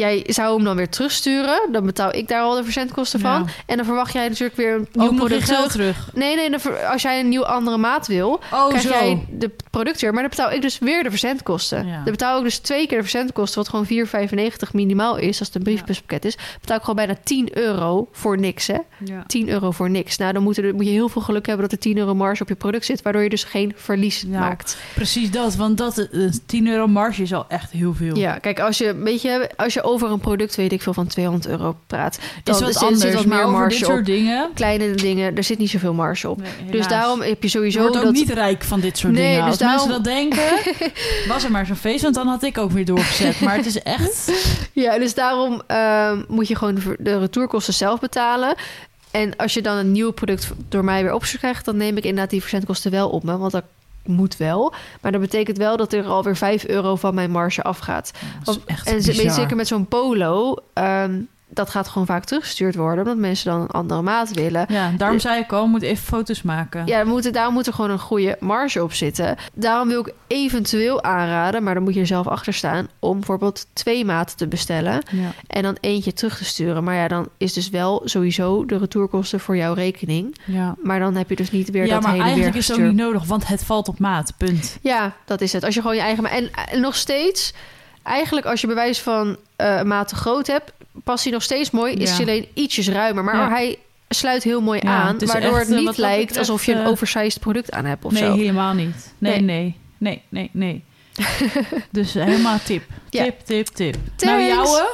jij zou hem dan weer terugsturen. Dan betaal ik daar al de verzendkosten van. Ja. En dan verwacht jij natuurlijk weer een nieuw nog je product terug. terug. Nee, nee, dan als jij een nieuw andere maat wil, Oh, krijg zo. jij de product weer. Maar dan betaal ik dus weer de verzendkosten. Ja. Dan betaal ik dus twee keer de verzendkosten, wat gewoon 4,95 minimaal is, als het een briefbuspakket is. Betaal ik gewoon bijna 10 euro voor niks, hè? Ja. 10 euro voor niks. Nou, dan moet, er, moet je heel veel geluk hebben dat er 10 euro marge op je product zit, waardoor je dus geen verlies maakt. Precies dat, want dat, eh, 10 euro marge is al echt heel veel. Ja, kijk, als je, weet je, als je over een product, weet ik veel, van 200 euro praat, dan is wat zit, anders, zit wat maar meer over marge dit op. soort dingen... Kleine dingen, er zit niet zoveel marge op. Nee, Dus daarom heb je Je sowieso wordt ook dat... niet rijk van dit soort Nee, dingen. dus Als daarom- mensen dat denken, was er maar zo'n feest, want dan had ik ook weer doorgezet. Maar het is echt... Ja, dus daarom ehm, moet je gewoon de, retourkosten zelf betalen. En als je dan een nieuw product door mij weer opgestuurd krijgt... dan neem ik inderdaad die verzendkosten wel op me. Want dat moet wel. Maar dat betekent wel dat er alweer 5 euro van mijn marge afgaat. Dat is echt en bizar. zeker met zo'n polo... ehm, dat gaat gewoon vaak teruggestuurd worden... omdat mensen dan een andere maat willen. Ja, daarom zei ik al, moet even foto's maken. Ja, moet daarom moet er gewoon een goede marge op zitten. Daarom wil ik eventueel aanraden... maar dan moet je er zelf achter staan... om bijvoorbeeld twee maten te bestellen... Ja. en dan eentje terug te sturen. Maar ja, dan is dus wel sowieso de retourkosten voor jouw rekening. Ja. Maar dan heb je dus niet weer ja, dat maar hele weer eigenlijk is het ook niet nodig, want het valt op maat. Punt. Ja, dat is het. Als je gewoon je eigen... ma- En, en nog steeds, eigenlijk als je bewijs van een maat te groot hebt... past hij nog steeds mooi. Is Ja. hij alleen ietsjes ruimer. Maar Ja. hij sluit heel mooi Ja, aan. het Waardoor echt, het eh, niet lijkt betreft, alsof je een eh, oversized product aan hebt of nee, zo. helemaal niet. Nee, Nee. nee, nee, nee, nee. dus helemaal tip. Ja. Tip, tip, tip. Thanks. Nou, jouwe?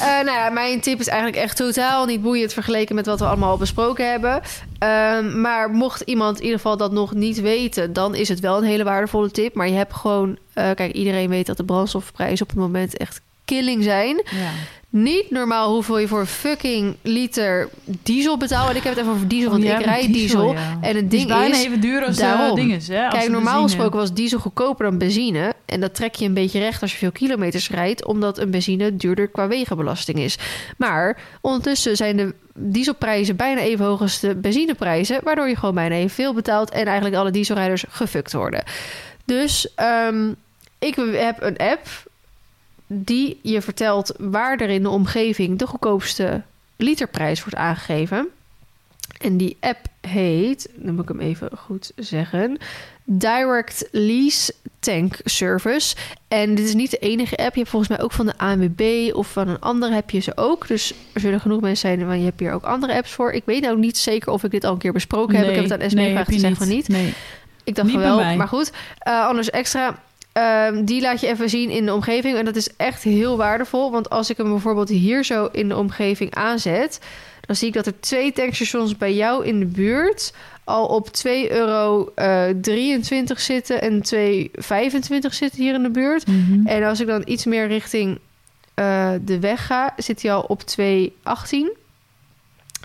Eh, nou ja, mijn tip is eigenlijk echt totaal niet boeiend vergeleken met wat we allemaal al besproken hebben. Ehm, maar mocht iemand in ieder geval dat nog niet weten, dan is het wel een hele waardevolle tip. Maar je hebt gewoon, eh, kijk, iedereen weet dat de brandstofprijzen op het moment echt killing zijn. Ja. Niet normaal hoeveel je voor een fucking liter diesel betaalt. En ik heb het even over diesel, want Oh, jij ik rijd diesel. ja. En het Die ding is bijna is, even duur als daarom. de dinges, hè? als Kijk, normaal benzine. gesproken was diesel goedkoper dan benzine. En dat trek je een beetje recht als je veel kilometers rijdt, omdat een benzine duurder qua wegenbelasting is. Maar ondertussen zijn de dieselprijzen bijna even hoog als de benzineprijzen, waardoor je gewoon bijna evenveel betaalt en eigenlijk alle dieselrijders gefukt worden. Dus ehm, ik heb een app die je vertelt waar er in de omgeving de goedkoopste literprijs wordt aangegeven. En die app heet, dan moet ik hem even goed zeggen, Direct Lease Tank Service. En dit is niet de enige app. Je hebt volgens mij ook van de ANWB of van een andere heb je ze ook. Dus er zullen genoeg mensen zijn, want je hebt hier ook andere apps voor. Ik weet nou niet zeker of ik dit al een keer besproken heb. Ik heb het aan Esme nee, gevraagd, heb ze je zegt van niet. Nee. Ik dacht Niet van bij wel, maar goed. Eh, anders extra. Ehm, die laat je even zien in de omgeving. En dat is echt heel waardevol. Want als ik hem bijvoorbeeld hier zo in de omgeving aanzet... dan zie ik dat er twee tankstations bij jou in de buurt... al op 2,23 euro eh, 23 zitten en 2,25 zitten hier in de buurt. Mhm. En als ik dan iets meer richting eh, de weg ga... zit hij al op 2,18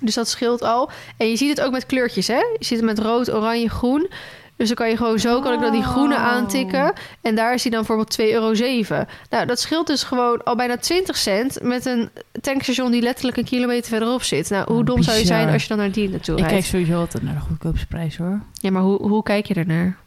dus dat scheelt al. En je ziet het ook met kleurtjes, hè? Je ziet het met rood, oranje, groen. Dus dan kan je gewoon zo, kan ik dan die groene Oh. aantikken. En daar is hij dan bijvoorbeeld 2,07 euro. Nou, dat scheelt dus gewoon al bijna 20 cent... met een tankstation die letterlijk een kilometer verderop zit. Nou, hoe Oh, dom zou je zijn als je dan naar die naartoe Ik rijdt? kijk sowieso altijd naar de goedkoopste prijs, hoor. Ja, maar hoe, hoe kijk je ernaar?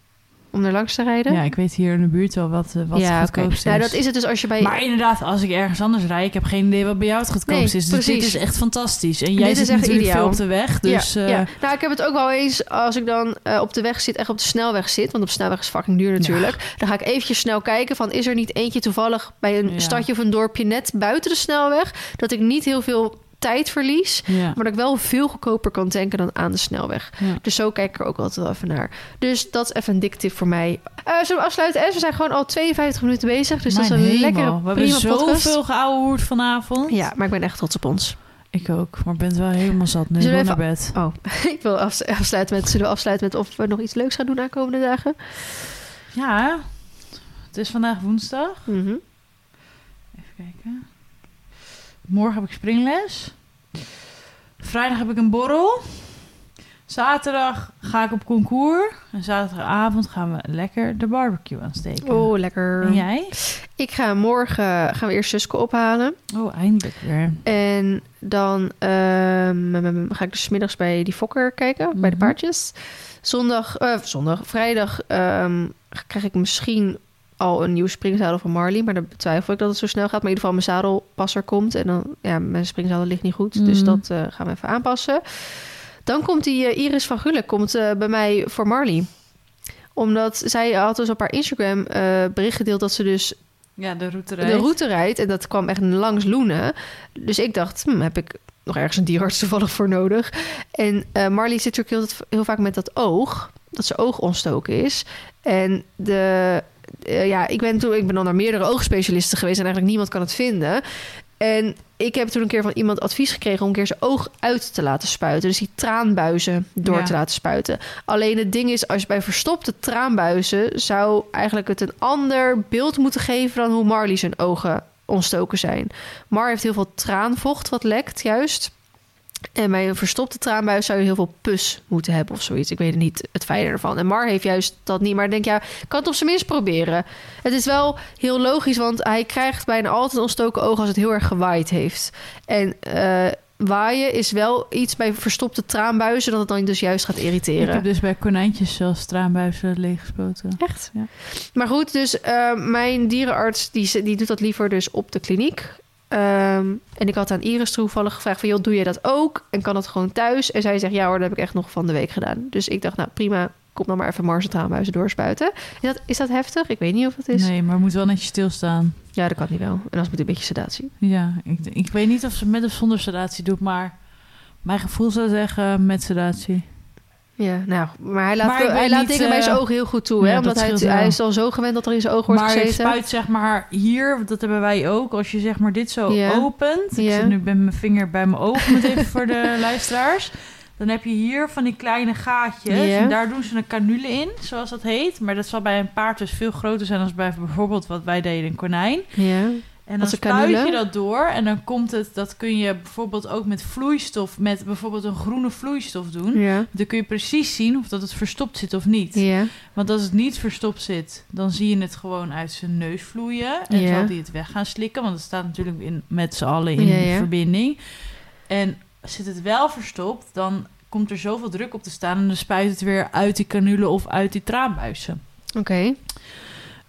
Om er langs te rijden? Ja, ik weet hier in de buurt wel wat, eh, wat ja oké. goedkoopste Nou, is. dat is het dus als je bij... Maar inderdaad, als ik ergens anders rijd, ik heb geen idee wat bij jou het goedkoopste Nee, is. Dus dit is echt fantastisch. En jij Dit is zit echt natuurlijk ideaal. veel op de weg, dus... ja, eh, ja. Nou, ik heb het ook wel eens als ik dan eh, op de weg zit, echt op de snelweg zit. Want op de snelweg is fucking duur natuurlijk. Dan ga ik eventjes snel kijken van is er niet eentje toevallig bij een Ja. stadje of een dorpje net buiten de snelweg. Dat ik niet heel veel tijd verlies. ja. Maar dat ik wel veel goedkoper kan tanken dan aan de snelweg. Ja. Dus zo kijk ik er ook altijd wel even naar. Dus dat is even een dik tip voor mij. Eh zullen we afsluiten? En we zijn gewoon al 52 minuten bezig. Dus dat is een hemel. lekkere, We hebben zoveel geouwehoerd vanavond. Ja, maar ik ben echt trots op ons. Ik ook, maar ik ben het wel helemaal zat nu. Gewoon naar bed. Oh, ik wil afs- afsluiten met... Zullen we afsluiten met of we nog iets leuks gaan doen aankomende dagen? Ja, het is vandaag woensdag. Mhm. Even kijken. Morgen heb ik springles. Vrijdag heb ik een borrel. Zaterdag ga ik op concours. En zaterdagavond gaan we lekker de barbecue aansteken. Oh, lekker. En jij? Ik ga morgen gaan we eerst Suske ophalen. Oh, eindelijk weer. En dan ehm, ga ik dus middags bij die fokker kijken, bij de Mhm. paardjes. Zondag, eh, zondag, vrijdag ehm, krijg ik misschien al een nieuwe springzadel van Marley. Maar dan betwijfel ik dat het zo snel gaat. Maar in ieder geval mijn zadelpasser komt. En dan, ja, mijn springzadel ligt niet goed. Dus Mhm. dat eh, gaan we even aanpassen. Dan komt die eh, Iris van Gulik komt, eh, bij mij voor Marley. Omdat zij had dus op haar Instagram bericht gedeeld dat ze dus Ja, de route de route rijdt. En dat kwam echt langs Loenen. Dus ik dacht, hm, heb ik nog ergens een dierarts toevallig voor nodig? En Marley zit natuurlijk heel, heel vaak met dat oog. Dat zijn oog ontstoken is. En de, eh, ja, ik ben toen ik ben dan naar meerdere oogspecialisten geweest. En eigenlijk niemand kan het vinden. En ik heb toen een keer van iemand advies gekregen om een keer zijn oog uit te laten spuiten. Dus die traanbuizen door Ja. te laten spuiten. Alleen het ding is, als je bij verstopte traanbuizen zou eigenlijk het een ander beeld moeten geven dan hoe Marley zijn ogen ontstoken zijn. Mar heeft heel veel traanvocht wat lekt, juist. En bij een verstopte traanbuis zou je heel veel pus moeten hebben of zoiets. Ik weet het niet, het fijne ervan. En Mar heeft juist dat niet. Maar ik denk, ja, ik kan het op zijn minst proberen. Het is wel heel logisch, want hij krijgt bijna altijd ontstoken ogen als het heel erg gewaaid heeft. En eh, waaien is wel iets bij verstopte traanbuizen dat het dan dus juist gaat Ik irriteren. heb dus bij konijntjes zelfs traanbuizen leeggespoten. Echt? Ja. Maar goed, dus eh, mijn dierenarts die, die doet dat liever dus op de kliniek. Ehm, en ik had aan Iris toevallig gevraagd van... joh, doe je dat ook? En kan dat gewoon thuis? En zij zegt, ja hoor, dat heb ik echt nog van de week gedaan. Dus ik dacht, nou prima, kom dan maar even Mars traanbuizen doorspuiten. Is dat, is dat heftig? Ik weet niet of het is. Nee, maar het moet wel netjes stilstaan. Ja, dat kan niet wel. En als moet een beetje sedatie. Ja, ik, ik weet niet of ze met of zonder sedatie doet, maar mijn gevoel zou zeggen met sedatie. Ja, nou, maar hij laat, Maar hij laat niet, dingen bij eh, zijn ogen heel goed toe. Hè? Omdat dat hij, het- hij is al zo gewend dat er in zijn ogen wordt maar het gezeten. spuit zeg maar hier, want dat hebben wij ook. Als je zeg maar dit zo Ja. opent. Ik Ja. zit nu met mijn vinger bij mijn ogen, met even voor de luisteraars. Dan heb je hier van die kleine gaatjes. En daar doen ze een canule in, zoals dat heet. Maar dat zal bij een paard dus veel groter zijn dan bij bijvoorbeeld wat wij deden een konijn. Ja. En dan spuit je dat door en dan komt het, dat kun je bijvoorbeeld ook met vloeistof, met bijvoorbeeld een groene vloeistof doen. Ja. Dan kun je precies zien of dat het verstopt zit of niet. Ja. Want als het niet verstopt zit, dan zie je het gewoon uit zijn neus vloeien. En Ja. zal die het weg gaan slikken, want het staat natuurlijk in, met z'n allen in verbinding. En zit het wel verstopt, dan komt er zoveel druk op te staan en dan spuit het weer uit die canule of uit die traanbuizen. Oké.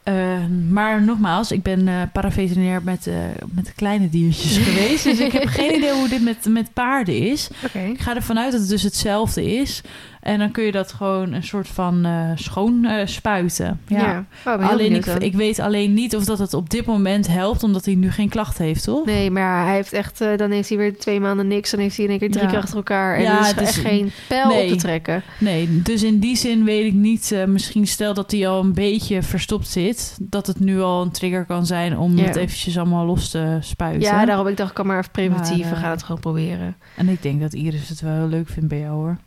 Eh, maar nogmaals, ik ben eh paraveterinair met, eh, met kleine diertjes geweest. Dus ik heb geen idee hoe dit met, met paarden is. Ik ga ervan uit dat het dus hetzelfde is. En dan kun je dat gewoon een soort van eh, schoon eh, spuiten. Ja. Ja. Oh, Alleen ik, ik weet alleen niet of dat het op dit moment helpt, omdat hij nu geen klachten heeft, toch? Nee, maar hij heeft echt... eh, dan heeft hij weer twee maanden niks. Dan heeft hij in één keer drie Ja. keer achter elkaar. En Ja, er is het is- echt geen pijl nee. op te trekken. Nee, dus in die zin weet ik niet. misschien stel dat hij al een beetje verstopt zit, dat het nu al een trigger kan zijn om het eventjes allemaal los te spuiten. Ja, daarom ik dacht ik kan maar even preventief. Maar, We gaan het gewoon proberen. En ik denk dat Iris het wel heel leuk vindt bij jou, hoor.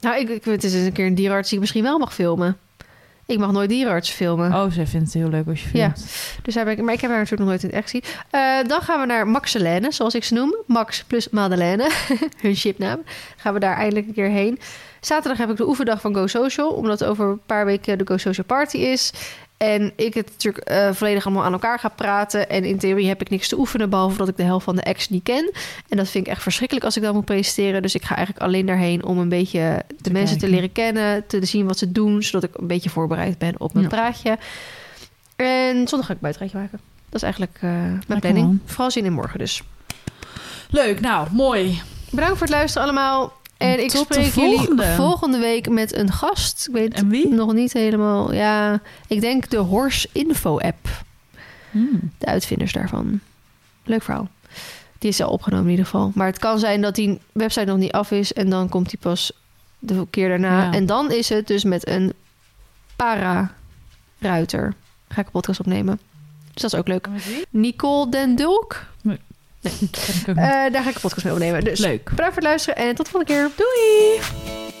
Nou, ik, ik, het is eens een keer een dierenarts die ik misschien wel mag filmen. Ik mag nooit dierenarts filmen. Oh, zij vindt het heel leuk als je Ja. filmt. Dus daar ben ik, maar ik heb haar natuurlijk nog nooit in echt gezien. Eh, dan gaan we naar Maxelene, zoals ik ze noem. Max plus Madeleine, hun shipnaam. Gaan we daar eindelijk een keer heen. Zaterdag heb ik de oefendag van Go Social, omdat over een paar weken de Go Social Party is. En ik het natuurlijk eh, volledig allemaal aan elkaar ga praten. En in theorie heb ik niks te oefenen, behalve dat ik de helft van de acts niet ken. En dat vind ik echt verschrikkelijk als ik dat moet presenteren. Dus ik ga eigenlijk alleen daarheen om een beetje de Te mensen te leren kennen, te zien wat ze doen, zodat ik een beetje voorbereid ben op mijn Ja. praatje. En zondag ga ik buitenrijtje maken. Dat is eigenlijk eh, mijn Lekker, planning. man. Vooral zin in morgen dus. Leuk, nou, mooi. Bedankt voor het luisteren allemaal. En ik Tot spreek jullie volgende. volgende week met een gast. Ik weet En wie? nog niet helemaal. Ja, ik denk de Horse Info app. Hmm. De uitvinders daarvan. Leuk verhaal. Die is al opgenomen in ieder geval. Maar het kan zijn dat die website nog niet af is. En dan komt die pas de keer daarna. Ja. En dan is het dus met een para-ruiter. Ga ik een podcast opnemen. Dus dat is ook leuk. Nicole Den Dulk. Niet. Eh, daar ga ik een podcast mee opnemen. Dus Leuk. bedankt voor het luisteren en tot de volgende keer. Doei!